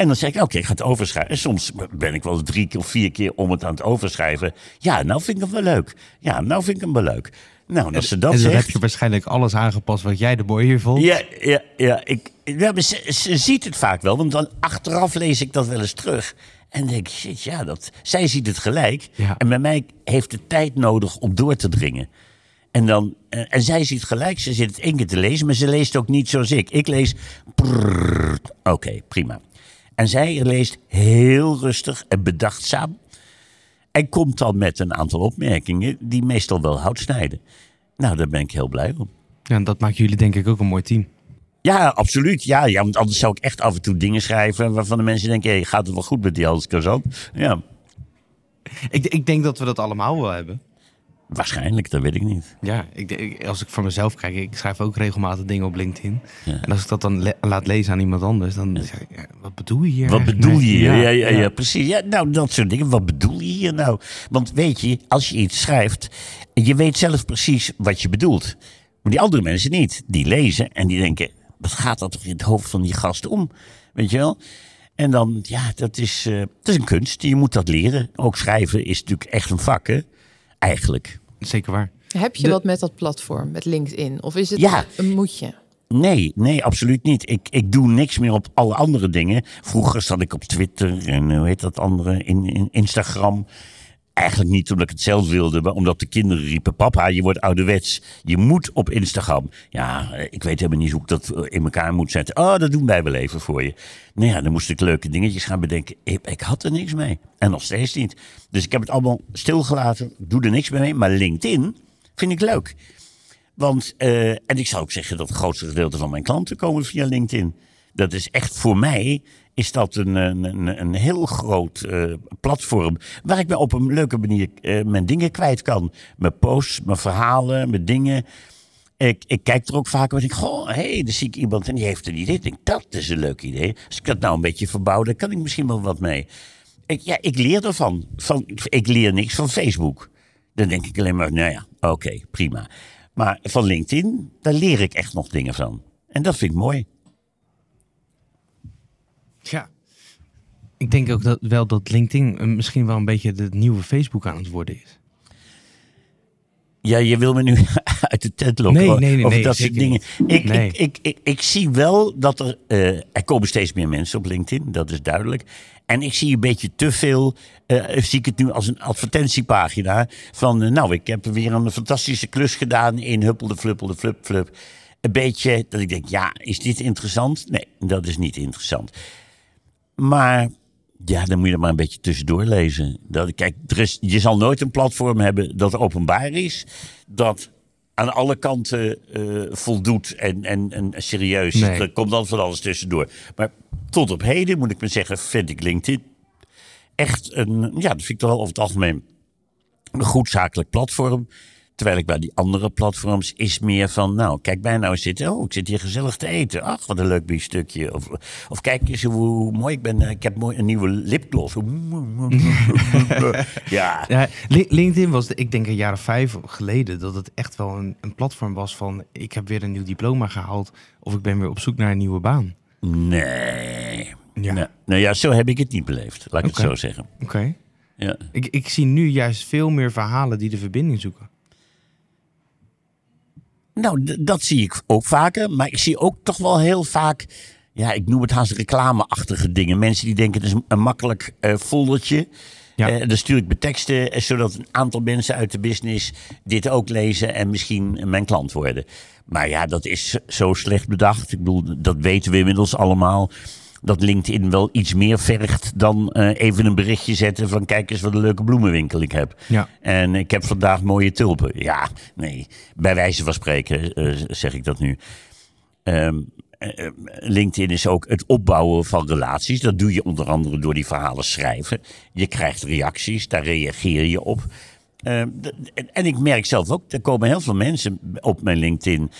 En dan zeg ik, oké, ik ga het overschrijven. En soms ben ik wel drie of vier keer om het aan het overschrijven. Ja, nou vind ik hem wel leuk. Ja, nou vind ik hem wel leuk. Nou, als ze dat en dan heb je waarschijnlijk alles aangepast wat jij de mooi hier vond. Ja, ja, ja. Ik, ja ze, ze, ziet het vaak wel, want dan achteraf lees ik dat wel eens terug. En denk ik, shit, ja, dat, zij ziet het gelijk. Ja. En bij mij heeft het tijd nodig om door te dringen. En, dan, eh, en zij ziet gelijk, ze zit het één keer te lezen, maar ze leest ook niet zoals ik. Ik lees, oké, prima. En zij leest heel rustig en bedachtzaam. En komt dan met een aantal opmerkingen die meestal wel hout snijden. Nou, daar ben ik heel blij om. Ja, en dat maakt jullie denk ik ook een mooi team. Ja, absoluut. Ja, ja, want anders zou ik echt af en toe dingen schrijven waarvan de mensen denken: hey, gaat het wel goed met die Hans Kazan? Ja. Ik, ik denk dat we dat allemaal wel hebben. Waarschijnlijk, dat weet ik niet. Ja, ik, als ik voor mezelf kijk, ik schrijf ook regelmatig dingen op LinkedIn. En als ik dat dan laat lezen aan iemand anders, dan zeg ik, ja, wat bedoel je hier? Wat bedoel je hier? Ja, ja, ja, precies. Ja, nou, dat soort dingen. Wat bedoel je hier nou? Want weet je, als je iets schrijft, je weet zelf precies wat je bedoelt. Maar die andere mensen niet. Die lezen en die denken, wat gaat dat toch in het hoofd van die gast om? Weet je wel? En dan, ja, dat is, uh, dat is een kunst. Je moet dat leren. Ook schrijven is natuurlijk echt een vak, hè? Eigenlijk. Zeker waar. Heb je wat met dat platform, met LinkedIn? Of is het ja. een moetje? Nee, nee, absoluut niet. Ik, ik doe niks meer op alle andere dingen. Vroeger zat ik op Twitter en hoe heet dat andere, in, in Instagram. Eigenlijk niet omdat ik het zelf wilde, maar omdat de kinderen riepen: Papa, je wordt ouderwets. Je moet op Instagram. Ja, ik weet helemaal niet hoe ik dat eh, in elkaar moet zetten. Oh, dat doen wij wel even voor je. Nou ja, dan moest ik leuke dingetjes gaan bedenken. Ik, ik had er niks mee. En nog steeds niet. Dus ik heb het allemaal stilgelaten. Doe er niks mee. Maar LinkedIn vind ik leuk. Want, uh, en ik zou ook zeggen dat het grootste gedeelte van mijn klanten komen via LinkedIn. Dat is echt voor mij is dat een, een, een heel groot uh, platform waar ik me op een leuke manier uh, mijn dingen kwijt kan. Mijn posts, mijn verhalen, mijn dingen. Ik, ik kijk er ook vaak en denk, goh, hé, hey, dan zie ik iemand en die heeft een idee. Ik denk, dat is een leuk idee. Als ik dat nou een beetje verbouw, dan kan ik misschien wel wat mee. Ik, ja, ik leer ervan. Van, ik leer niks van Facebook. Dan denk ik alleen maar, nou ja, oké, prima. Maar van LinkedIn, daar leer ik echt nog dingen van. En dat vind ik mooi. Ja. Ik denk ook dat, wel dat LinkedIn misschien wel een beetje het nieuwe Facebook aan het worden is. Ja, je wil me nu [LAUGHS] uit de tent lokken Nee, nee, nee, over nee, dat soort dingen. Ik, Nee. ik, ik, ik, ik zie wel dat er... eh, er komen steeds meer mensen op LinkedIn, dat is duidelijk. En ik zie een beetje te veel... eh, zie ik het nu als een advertentiepagina van... eh, nou, ik heb weer een fantastische klus gedaan in Huppelde Fluppelde Flup Flup. Een beetje dat ik denk, ja, is dit interessant? Nee, dat is niet interessant. Maar ja, dan moet je er maar een beetje tussendoor lezen. Dat, kijk, er is, je zal nooit een platform hebben dat openbaar is. Dat aan alle kanten eh, voldoet en, en, en serieus. Nee. Er komt dan van alles tussendoor. Maar tot op heden, moet ik maar zeggen, vind ik LinkedIn echt een... Ja, dat vind ik toch wel over het algemeen een goed zakelijk platform. Terwijl ik bij die andere platforms is meer van, nou, kijk mij nou zitten. Oh, ik zit hier gezellig te eten. Ach, wat een leuk biefstukje. Of, of kijk eens hoe, hoe mooi ik ben. Ik heb mooi een nieuwe lipgloss. [LAUGHS] ja, Ja, Li- LinkedIn was, ik denk een jaar of vijf geleden, dat het echt wel een, een platform was van ik heb weer een nieuw diploma gehaald of ik ben weer op zoek naar een nieuwe baan. nee. Ja. Nou ja, zo heb ik het niet beleefd. Laat ik het zo zeggen. Oké. Ja. Ik, ik zie nu juist veel meer verhalen die de verbinding zoeken. Nou, dat zie ik ook vaker. Maar ik zie ook toch wel heel vaak. Ja, ik noem het haast reclameachtige dingen. Mensen die denken, het is een, makkelijk eh foldertje. Ja. Eh, dan stuur ik mijn teksten, eh, zodat een aantal mensen uit de business dit ook lezen en misschien mijn klant worden. Maar ja, dat is zo slecht bedacht. Ik bedoel, dat weten we inmiddels allemaal. Dat LinkedIn wel iets meer vergt dan eh, even een berichtje zetten van kijk eens wat een leuke bloemenwinkel ik heb. Ja. En ik heb vandaag mooie tulpen. Ja, nee. Bij wijze van spreken eh, zeg ik dat nu. Ehm, eh, LinkedIn is ook het opbouwen van relaties. Dat doe je onder andere door die verhalen schrijven. Je krijgt reacties, daar reageer je op. Ehm, en ik merk zelf ook, er komen heel veel mensen op mijn LinkedIn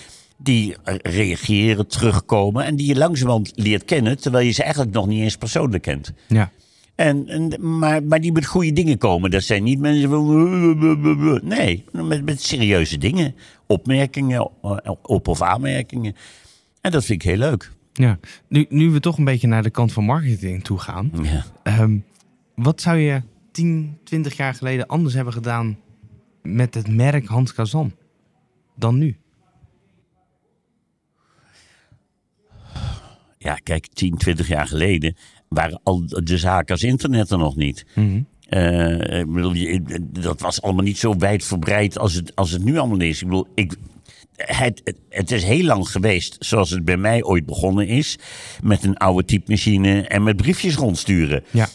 die eh, reageren, terugkomen en die je langzamerhand leert kennen, terwijl je ze eigenlijk nog niet eens persoonlijk kent. Ja. En, en, maar, maar die met goede dingen komen. Dat zijn niet mensen van. Nee, met, met serieuze dingen. Opmerkingen eh, op of aanmerkingen. En dat vind ik heel leuk. ja. Nu, nu we toch een beetje naar de kant van marketing toe gaan. Ja. ehm, wat zou je 10, 20 jaar geleden anders hebben gedaan met het merk Hans Kazan dan nu? Ja, kijk, 10, 20 jaar geleden waren al de zaken als internet er nog niet. Eh, ik bedoel, je- dat was allemaal niet zo wijdverbreid als het, als het nu allemaal is. Ik bedoel, ik, het, het, het is heel lang geweest zoals het bij mij ooit begonnen is. Met een oude typemachine en met briefjes rondsturen. Ja.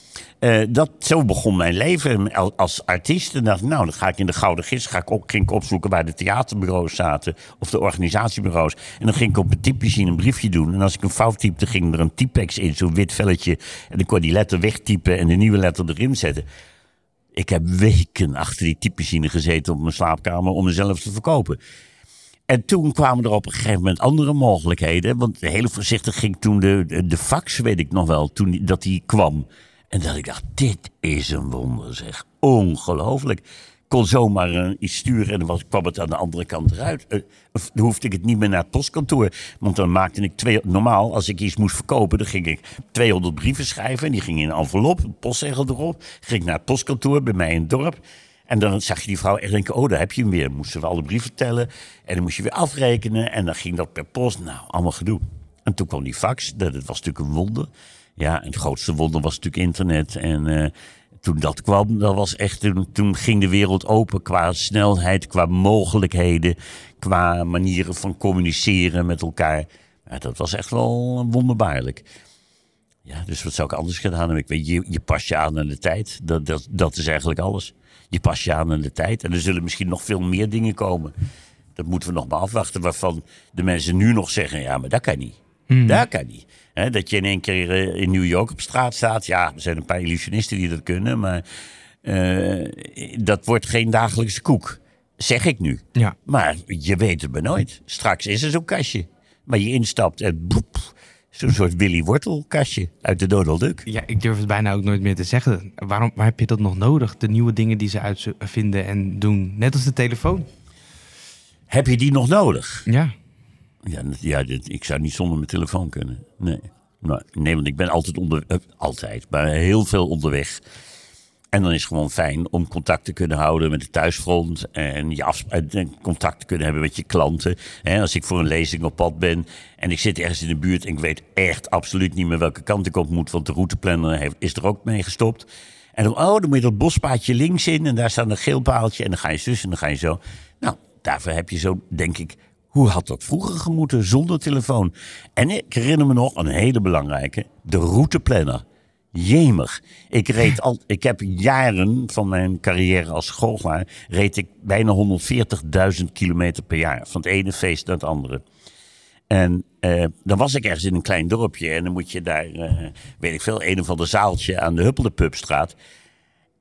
Eh, dat, zo begon mijn leven al- als artiest. En dacht nou, dan ga ik in de Gouden Gids ga ik op, ging opzoeken waar de theaterbureaus zaten. Of de organisatiebureaus. En dan ging ik op een typemachine een briefje doen. En als ik een fout typte, ging er een typex in, zo'n wit velletje. En dan kon die letter wegtypen en de nieuwe letter erin zetten. Ik heb weken achter die typemachine gezeten op mijn slaapkamer om mezelf te verkopen. En toen kwamen er op een gegeven moment andere mogelijkheden. Want heel voorzichtig ging toen de, de, fax, weet ik nog wel, toen dat die kwam. En dat ik dacht, dit is een wonder zeg. Ongelooflijk. Ik kon zomaar iets sturen en dan kwam het aan de andere kant eruit. Eh, dan hoefde ik het niet meer naar het postkantoor. Want dan maakte ik twee... Normaal, als ik iets moest verkopen, dan ging ik 200 brieven schrijven. En die gingen in een envelop, een postzegel erop. Ging ik naar het postkantoor bij mij in het dorp. En dan zag je die vrouw echt denken, oh, daar heb je hem weer. Moesten we alle brieven tellen. En dan moest je weer afrekenen. En dan ging dat per post. Nou, allemaal gedoe. En toen kwam die fax. Dat was natuurlijk een wonder. Ja, en het grootste wonder was natuurlijk internet. En eh, toen dat kwam, dat was echt, toen, toen ging de wereld open qua snelheid, qua mogelijkheden, qua manieren van communiceren met elkaar. Ja, dat was echt wel wonderbaarlijk. Ja, dus wat zou ik anders gedaan hebben? Ik weet, je, je past je aan aan de tijd. Dat, dat, dat is eigenlijk alles. Je past je aan aan de tijd. En er zullen misschien nog veel meer dingen komen. Dat moeten we nog maar afwachten. Waarvan de mensen nu nog zeggen: ja, maar dat kan niet. Dat kan niet. Dat je in één keer eh, in New York op straat staat. Ja, er zijn een paar illusionisten die dat kunnen. Maar eh, dat wordt geen dagelijkse koek. Zeg ik nu. Ja. Maar je weet het maar nooit. Straks is er zo'n kastje. Waar je instapt en boep. Zo'n soort Willy Wortel kastje uit de Donald Duck. Ja, ik durf het bijna ook nooit meer te zeggen. Waarom waar heb je dat nog nodig? De nieuwe dingen die ze uitvinden en doen. Net als de telefoon. Heb je die nog nodig? Ja. Ja, ja ik zou niet zonder mijn telefoon kunnen. Nee. Nou, nee, want ik ben altijd onder... eh, altijd, maar heel veel onderweg. En dan is het gewoon fijn om contact te kunnen houden met de thuisfront. En je en contact te kunnen hebben met je klanten. Hè, als ik voor een lezing op pad ben en ik zit ergens in de buurt en ik weet echt absoluut niet meer welke kant ik op moet. Want de routeplanner heeft, is er ook mee gestopt. En dan, oh, dan moet je dat bospaadje links in en daar staat een geel paaltje. En dan ga je zus en dan ga je zo. Nou, daarvoor heb je zo, denk ik, hoe had dat vroeger gemoeten zonder telefoon? En ik herinner me nog een hele belangrijke, de routeplanner. Jemig. Ik reed al, ik heb jaren van mijn carrière als goochelaar, reed ik bijna 140.000 kilometer per jaar. Van het ene feest naar het andere. En eh, dan was ik ergens in een klein dorpje en dan moet je daar, eh, weet ik veel, een of ander zaaltje aan de Huppelde-Pubstraat.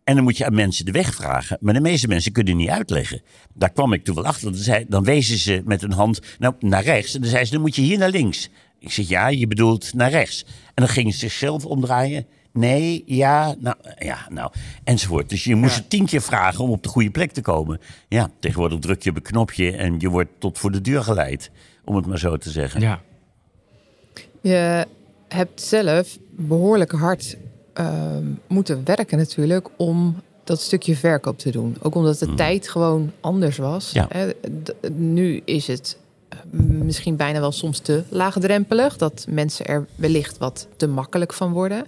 En dan moet je aan mensen de weg vragen. Maar de meeste mensen kunnen niet uitleggen. Daar kwam ik toen wel achter. Dan, zei, dan wezen ze met een hand nou, naar rechts. En dan zei ze, dan moet je hier naar links. Ik zeg, ja, je bedoelt naar rechts. En dan gingen ze zichzelf omdraaien. Nee, ja, nou, ja, nou, enzovoort. Dus je moest het tien keer vragen om op de goede plek te komen. Ja, tegenwoordig druk je op een knopje en je wordt tot voor de deur geleid. Om het maar zo te zeggen. Ja. Je hebt zelf behoorlijk hard ehm, moeten werken natuurlijk om dat stukje verkoop te doen. Ook omdat de tijd gewoon anders was. Ja. Hè, d- nu is het eh, misschien bijna wel soms te laagdrempelig. Dat mensen er wellicht wat te makkelijk van worden.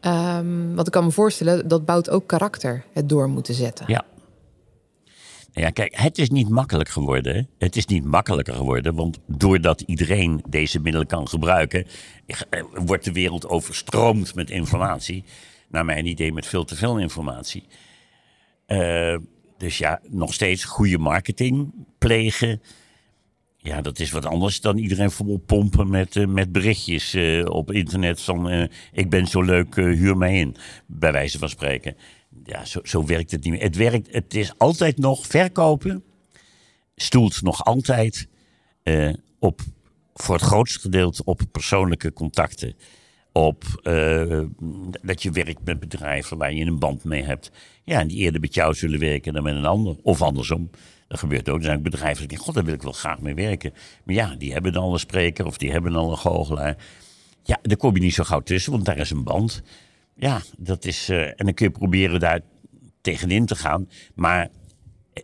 Ehm want ik kan me voorstellen, dat bouwt ook karakter, het door moeten zetten. Ja. Ja, kijk, het is niet makkelijk geworden. Het is niet makkelijker geworden, want doordat iedereen deze middelen kan gebruiken, eh, wordt de wereld overstroomd met informatie. Naar mijn idee met veel te veel informatie. Eh, dus ja, nog steeds goede marketing plegen. Ja, dat is wat anders dan iedereen vol pompen met, eh, met berichtjes op internet van ik ben zo leuk, huur mij in. Bij wijze van spreken. Ja, zo, zo werkt het niet meer. Het, werkt, het is altijd nog verkopen. Stoelt nog altijd eh, op, voor het grootste gedeelte op persoonlijke contacten. Op eh, dat je werkt met bedrijven waar je een band mee hebt. Ja, die eerder met jou zullen werken dan met een ander. Of andersom. Dat gebeurt ook. Er zijn bedrijven die denken, god, daar wil ik wel graag mee werken. Maar ja, die hebben dan al een spreker of die hebben al een goochelaar. Ja, daar kom je niet zo gauw tussen, want daar is een band. Ja, dat is. eh, en dan kun je proberen daar tegenin te gaan. Maar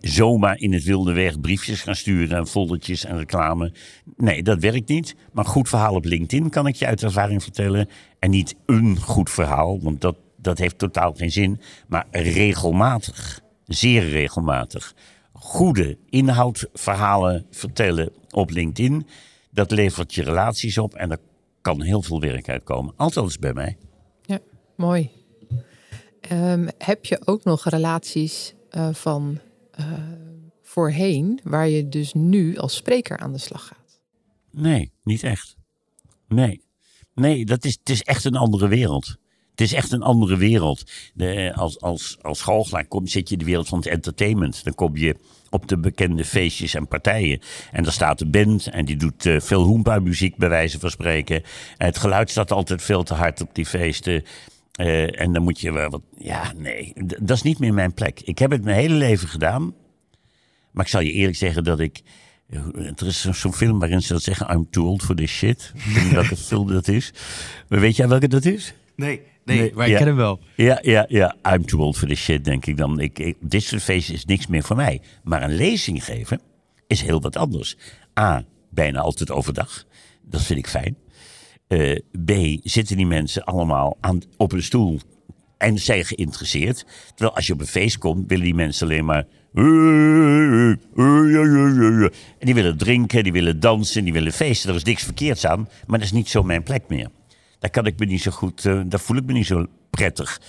zomaar in het wilde weg briefjes gaan sturen en foldertjes en reclame. Nee, dat werkt niet. Maar goed verhaal op LinkedIn kan ik je uit ervaring vertellen. En niet een goed verhaal, want dat, dat heeft totaal geen zin. Maar regelmatig, zeer regelmatig, goede inhoudverhalen vertellen op LinkedIn. Dat levert je relaties op en daar kan heel veel werk uitkomen. Althans bij mij. Mooi. Ehm, heb je ook nog relaties eh, van eh, voorheen, waar je dus nu als spreker aan de slag gaat? Nee, niet echt. Nee. Nee, dat is, het is echt een andere wereld. Het is echt een andere wereld. De, als, als, als goochelaar zit je in de wereld van het entertainment. Dan kom je op de bekende feestjes en partijen. En daar staat een band en die doet eh, veel hoempa-muziek bij wijze van spreken. En het geluid staat altijd veel te hard op die feesten. Eh, en dan moet je wel wat... Ja, nee, dat is niet meer mijn plek. Ik heb het mijn hele leven gedaan. Maar ik zal je eerlijk zeggen dat ik... Er is zo- zo'n film waarin ze dat zeggen... I'm too old for this shit. Ik weet niet welke [LAUGHS] film dat is. Maar weet jij welke dat is? Nee, nee, Nee, maar ik ja. ken hem wel. Ja, ja, ja. I'm too old for this shit, denk ik dan. Ik, ik, dit soort feesten is niks meer voor mij. Maar een lezing geven is heel wat anders. A, bijna altijd overdag. Dat vind ik fijn. Eh, B, zitten die mensen allemaal aan, op een stoel en zijn geïnteresseerd. Terwijl als je op een feest komt, willen die mensen alleen maar... En die willen drinken, die willen dansen, die willen feesten. Er is niks verkeerds aan, maar dat is niet zo mijn plek meer. Daar kan ik me niet zo goed, eh, daar voel ik me niet zo prettig.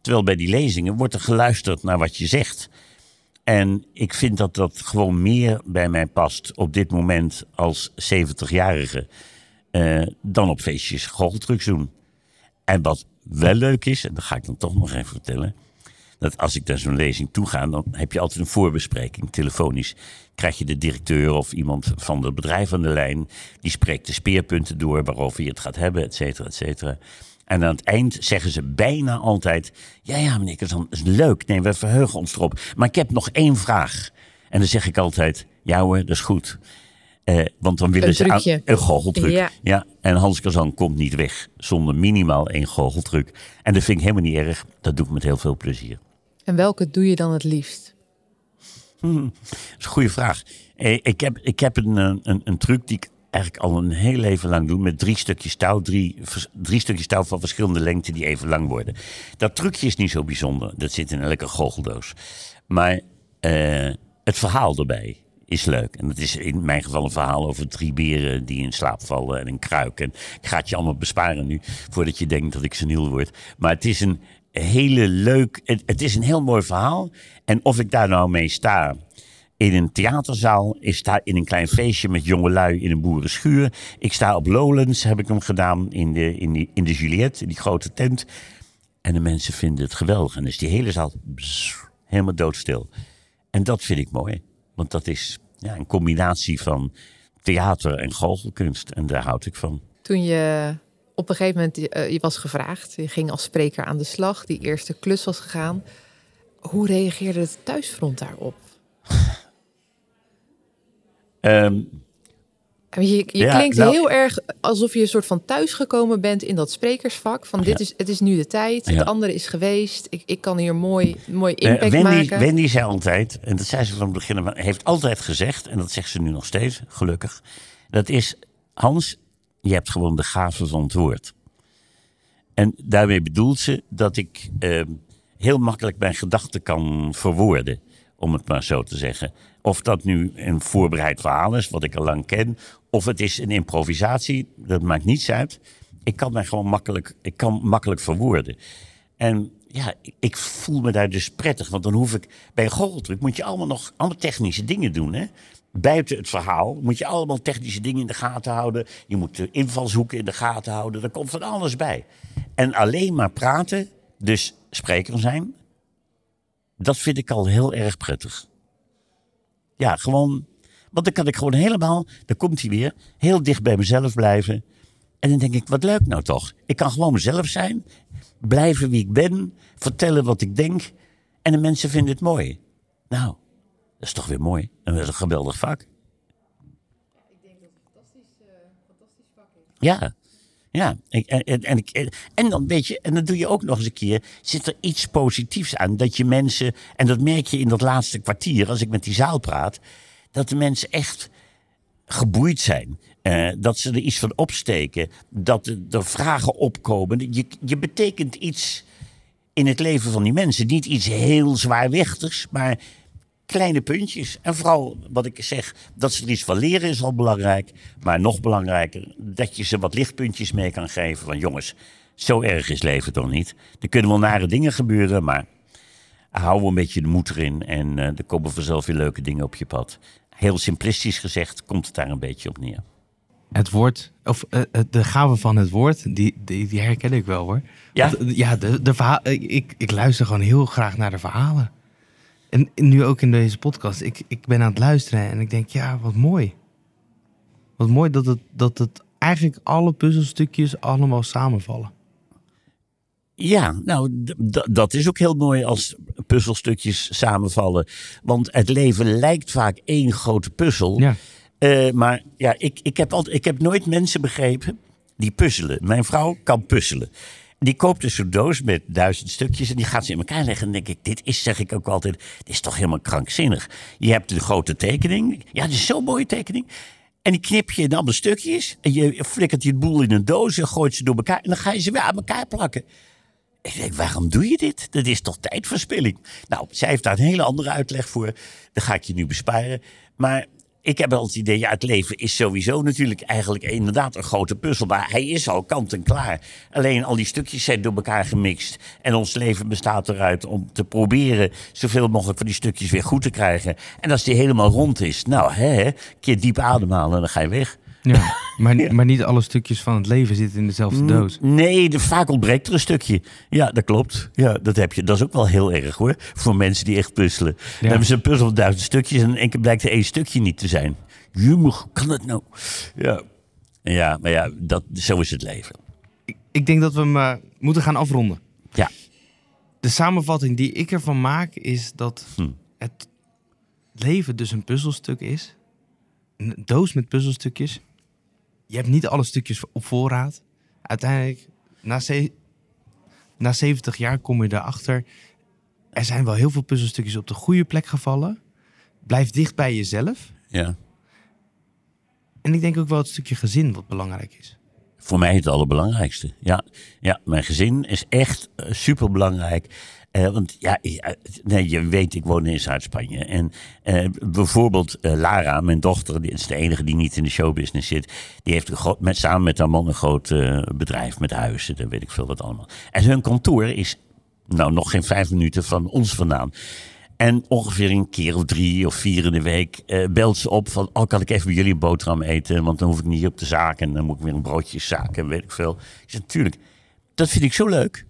Terwijl bij die lezingen wordt er geluisterd naar wat je zegt. En ik vind dat dat gewoon meer bij mij past op dit moment als 70-jarige eh, dan op feestjes goocheltrucs doen. En wat wel leuk is, en dat ga ik dan toch nog even vertellen. Dat als ik naar zo'n lezing toe ga, dan heb je altijd een voorbespreking, telefonisch. Krijg je de directeur of iemand van het bedrijf aan de lijn. Die spreekt de speerpunten door waarover je het gaat hebben, et cetera, et cetera. En aan het eind zeggen ze bijna altijd: Ja, ja, meneer dat is leuk. Nee, we verheugen ons erop. Maar ik heb nog één vraag. En dan zeg ik altijd: Ja hoor, dat is goed. Eh, want dan willen Een ze aan- een goocheltruc. Ja. Ja. En Hans Kazan komt niet weg zonder minimaal één goocheltruc. En dat vind ik helemaal niet erg. Dat doe ik met heel veel plezier. En welke doe je dan het liefst? Dat is een goede vraag. Eh, ik heb, ik heb een, eh, een, een truc die ik eigenlijk al een heel leven lang doe. Met drie stukjes touw. Drie, drie stukjes touw van verschillende lengten die even lang worden. Dat trucje is niet zo bijzonder. Dat zit in elke goocheldoos. Maar eh, het verhaal erbij is leuk. En dat is in mijn geval een verhaal over drie beren die in slaap vallen en een kruik. En ik ga het je allemaal besparen nu, voordat je denkt dat ik seniel word. Maar het is een hele leuk, het, is een heel mooi verhaal. En of ik daar nou mee sta in een theaterzaal, ik sta in een klein feestje met jongelui in een boerenschuur. Ik sta op Lowlands, heb ik hem gedaan, in de, in in de Juliette, in die grote tent. En de mensen vinden het geweldig. En is die hele zaal helemaal doodstil. En dat vind ik mooi. Want dat is ja, een combinatie van theater en goochelkunst. En daar houd ik van. Toen je op een gegeven moment eh, je was gevraagd, je ging als spreker aan de slag, die eerste klus was gegaan. Hoe reageerde het thuisfront daarop? En Je, je Ja, klinkt nou- heel erg alsof je een soort van thuisgekomen bent in dat sprekersvak. Van dit is, het is nu de tijd, het andere is geweest. Ik, ik kan hier mooi, mooi impact Wendy, maken. Wendy zei altijd, en dat zei ze van het begin, heeft altijd gezegd, en dat zegt ze nu nog steeds, gelukkig. Dat is, Hans, je hebt gewoon de gave van het woord. En daarmee bedoelt ze dat ik ehm, heel makkelijk mijn gedachten kan verwoorden, om het maar zo te zeggen. Of dat nu een voorbereid verhaal is, wat ik al lang ken, of het is een improvisatie, dat maakt niets uit. Ik kan mij gewoon makkelijk, ik kan makkelijk verwoorden. En ja, ik- voel me daar dus prettig, want dan hoef ik bij een goocheltruc moet je allemaal nog allemaal technische dingen doen, hè? Buiten het verhaal moet je allemaal technische dingen in de gaten houden. Je moet de invalshoeken in de gaten houden. Er komt van alles bij. En alleen maar praten, dus spreker zijn, dat vind ik al heel erg prettig. Ja, gewoon, want dan kan ik gewoon helemaal, dan komt hij weer, heel dicht bij mezelf blijven. En dan denk ik, wat leuk nou toch. Ik kan gewoon mezelf zijn, blijven wie ik ben, vertellen wat ik denk. En de mensen vinden het mooi. Nou, dat is toch weer mooi. En dat is een geweldig vak. Ja, ja. Ik- En, en, en, ik- en dan weet je, en dan doe je ook nog eens een keer, zit er iets positiefs aan. Dat je mensen, en dat merk je in dat laatste kwartier, als ik met die zaal praat, dat de mensen echt geboeid zijn. Eh, dat ze er iets van opsteken. Dat er, vragen opkomen. Je, je betekent iets in het leven van die mensen. Niet iets heel zwaarwichtigs, maar kleine puntjes. En vooral wat ik zeg, dat ze er iets van leren is al belangrijk. Maar nog belangrijker, dat je ze wat lichtpuntjes mee kan geven. Van jongens, zo erg is leven toch niet. Er kunnen wel nare dingen gebeuren, maar hou een beetje de moed erin. En eh, er komen vanzelf weer leuke dingen op je pad. Heel simplistisch gezegd komt het daar een beetje op neer. Het woord, of eh, eh, de gave van het woord, die, die, die herken ik wel hoor. Ja? Want, eh, ja, de, de verha- ik, ik, ik luister gewoon heel graag naar de verhalen. En nu ook in deze podcast. Ik, ik ben aan het luisteren en ik denk, ja, wat mooi. Wat mooi dat het, dat het eigenlijk alle puzzelstukjes allemaal samenvallen. Ja, nou, dat is ook heel mooi als puzzelstukjes samenvallen. Want het leven lijkt vaak één grote puzzel. Ja. Eh, maar ja, ik, ik, heb altijd, ik heb nooit mensen begrepen die puzzelen. Mijn vrouw kan puzzelen. Die koopt dus zo'n doos met duizend stukjes en die gaat ze in elkaar leggen. En dan denk ik, dit is, zeg ik ook altijd, dit is toch helemaal krankzinnig. Je hebt de grote tekening. Ja, het is zo'n mooie tekening. En die knip je in allemaal stukjes. En je flikkert die boel in een doos en gooit ze door elkaar. En dan ga je ze weer aan elkaar plakken. Ik waarom doe je dit? Dat is toch tijdverspilling? Nou, zij heeft daar een hele andere uitleg voor. Dat ga ik je nu besparen. Maar ik heb wel het idee, het leven is sowieso natuurlijk eigenlijk inderdaad een grote puzzel. Maar hij is al kant en klaar. Alleen al die stukjes zijn door elkaar gemixt. En ons leven bestaat eruit om te proberen zoveel mogelijk van die stukjes weer goed te krijgen. En als die helemaal rond is, nou, hè, keer diep ademhalen en dan ga je weg. Ja, [LAUGHS] maar, maar niet alle stukjes van het leven zitten in dezelfde doos. Nee, de, vaak ontbreekt er een stukje. Ja, dat klopt. Ja, dat heb je. Dat is ook wel heel erg hoor. Voor mensen die echt puzzelen. Dan hebben ze een puzzel van duizend stukjes en in één keer blijkt er één stukje niet te zijn. Jummer, kan dat nou? Ja, ja maar ja, dat, zo is het leven. Ik, ik denk dat we hem eh, moeten gaan afronden. Ja. De samenvatting die ik ervan maak is dat Hm. het leven dus een puzzelstuk is. een doos met puzzelstukjes. Je hebt niet alle stukjes op voorraad. Uiteindelijk, na, ze- na 70 jaar kom je erachter. Er zijn wel heel veel puzzelstukjes op de goede plek gevallen. Blijf dicht bij jezelf. Ja. En ik denk ook wel het stukje gezin wat belangrijk is. Voor mij het allerbelangrijkste. Ja, ja mijn gezin is echt uh, super belangrijk. want ja, uh, nee, je weet, ik woon in Zuid-Spanje. En uh, bijvoorbeeld Lara, mijn dochter, die is de enige die niet in de showbusiness zit. Die heeft met, samen met haar man een groot eh, bedrijf met huizen. Dan weet ik veel wat allemaal. En hun kantoor is nou nog geen vijf minuten van ons vandaan. En ongeveer een keer of drie of vier in de week belt ze op van... oh, kan ik even bij jullie een boterham eten? Want dan hoef ik niet op de zaak en dan moet ik weer een broodje zaken en weet ik veel. Ik zeg, natuurlijk, dat vind ik zo leuk.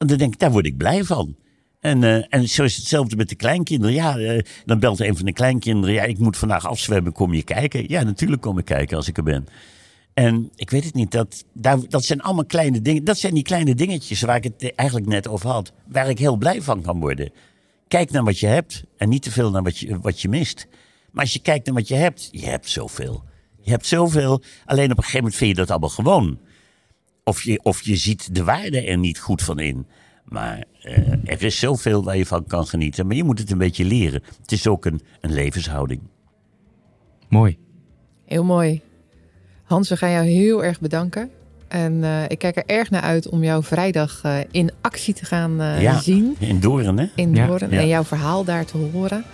En dan denk ik, daar word ik blij van. En, uh, en zo is hetzelfde met de kleinkinderen. Ja, uh, dan belt een van de kleinkinderen... ja, ik moet vandaag afzwemmen, kom je kijken? Ja, natuurlijk kom ik kijken als ik er ben. En ik weet het niet, dat, daar, dat zijn allemaal kleine dingen. Dat zijn die kleine dingetjes waar ik het eigenlijk net over had. Waar ik heel blij van kan worden. Kijk naar wat je hebt en niet te veel naar wat je, wat je mist. Maar als je kijkt naar wat je hebt, je hebt zoveel. Je hebt zoveel, alleen op een gegeven moment vind je dat allemaal gewoon. Of je, of je ziet de waarde er niet goed van in. Maar uh, er is zoveel waar je van kan genieten. Maar je moet het een beetje leren. Het is ook een, een levenshouding. Mooi. Heel mooi. Hans, we gaan jou heel erg bedanken. En uh, ik kijk er erg naar uit om jou vrijdag uh, in actie te gaan uh, ja, zien. In Doorn, hè? In. Ja. En jouw verhaal daar te horen.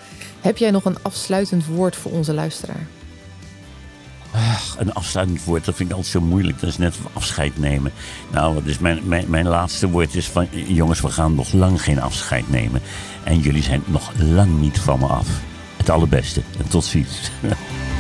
Heb jij nog een afsluitend woord voor onze luisteraar? Een afsluitend woord, dat vind ik altijd zo moeilijk. Dat is net afscheid nemen. Nou, dus mijn, mijn, mijn laatste woord is van... jongens, we gaan nog lang geen afscheid nemen. En jullie zijn nog lang niet van me af. Het allerbeste en tot ziens. [LAUGHS]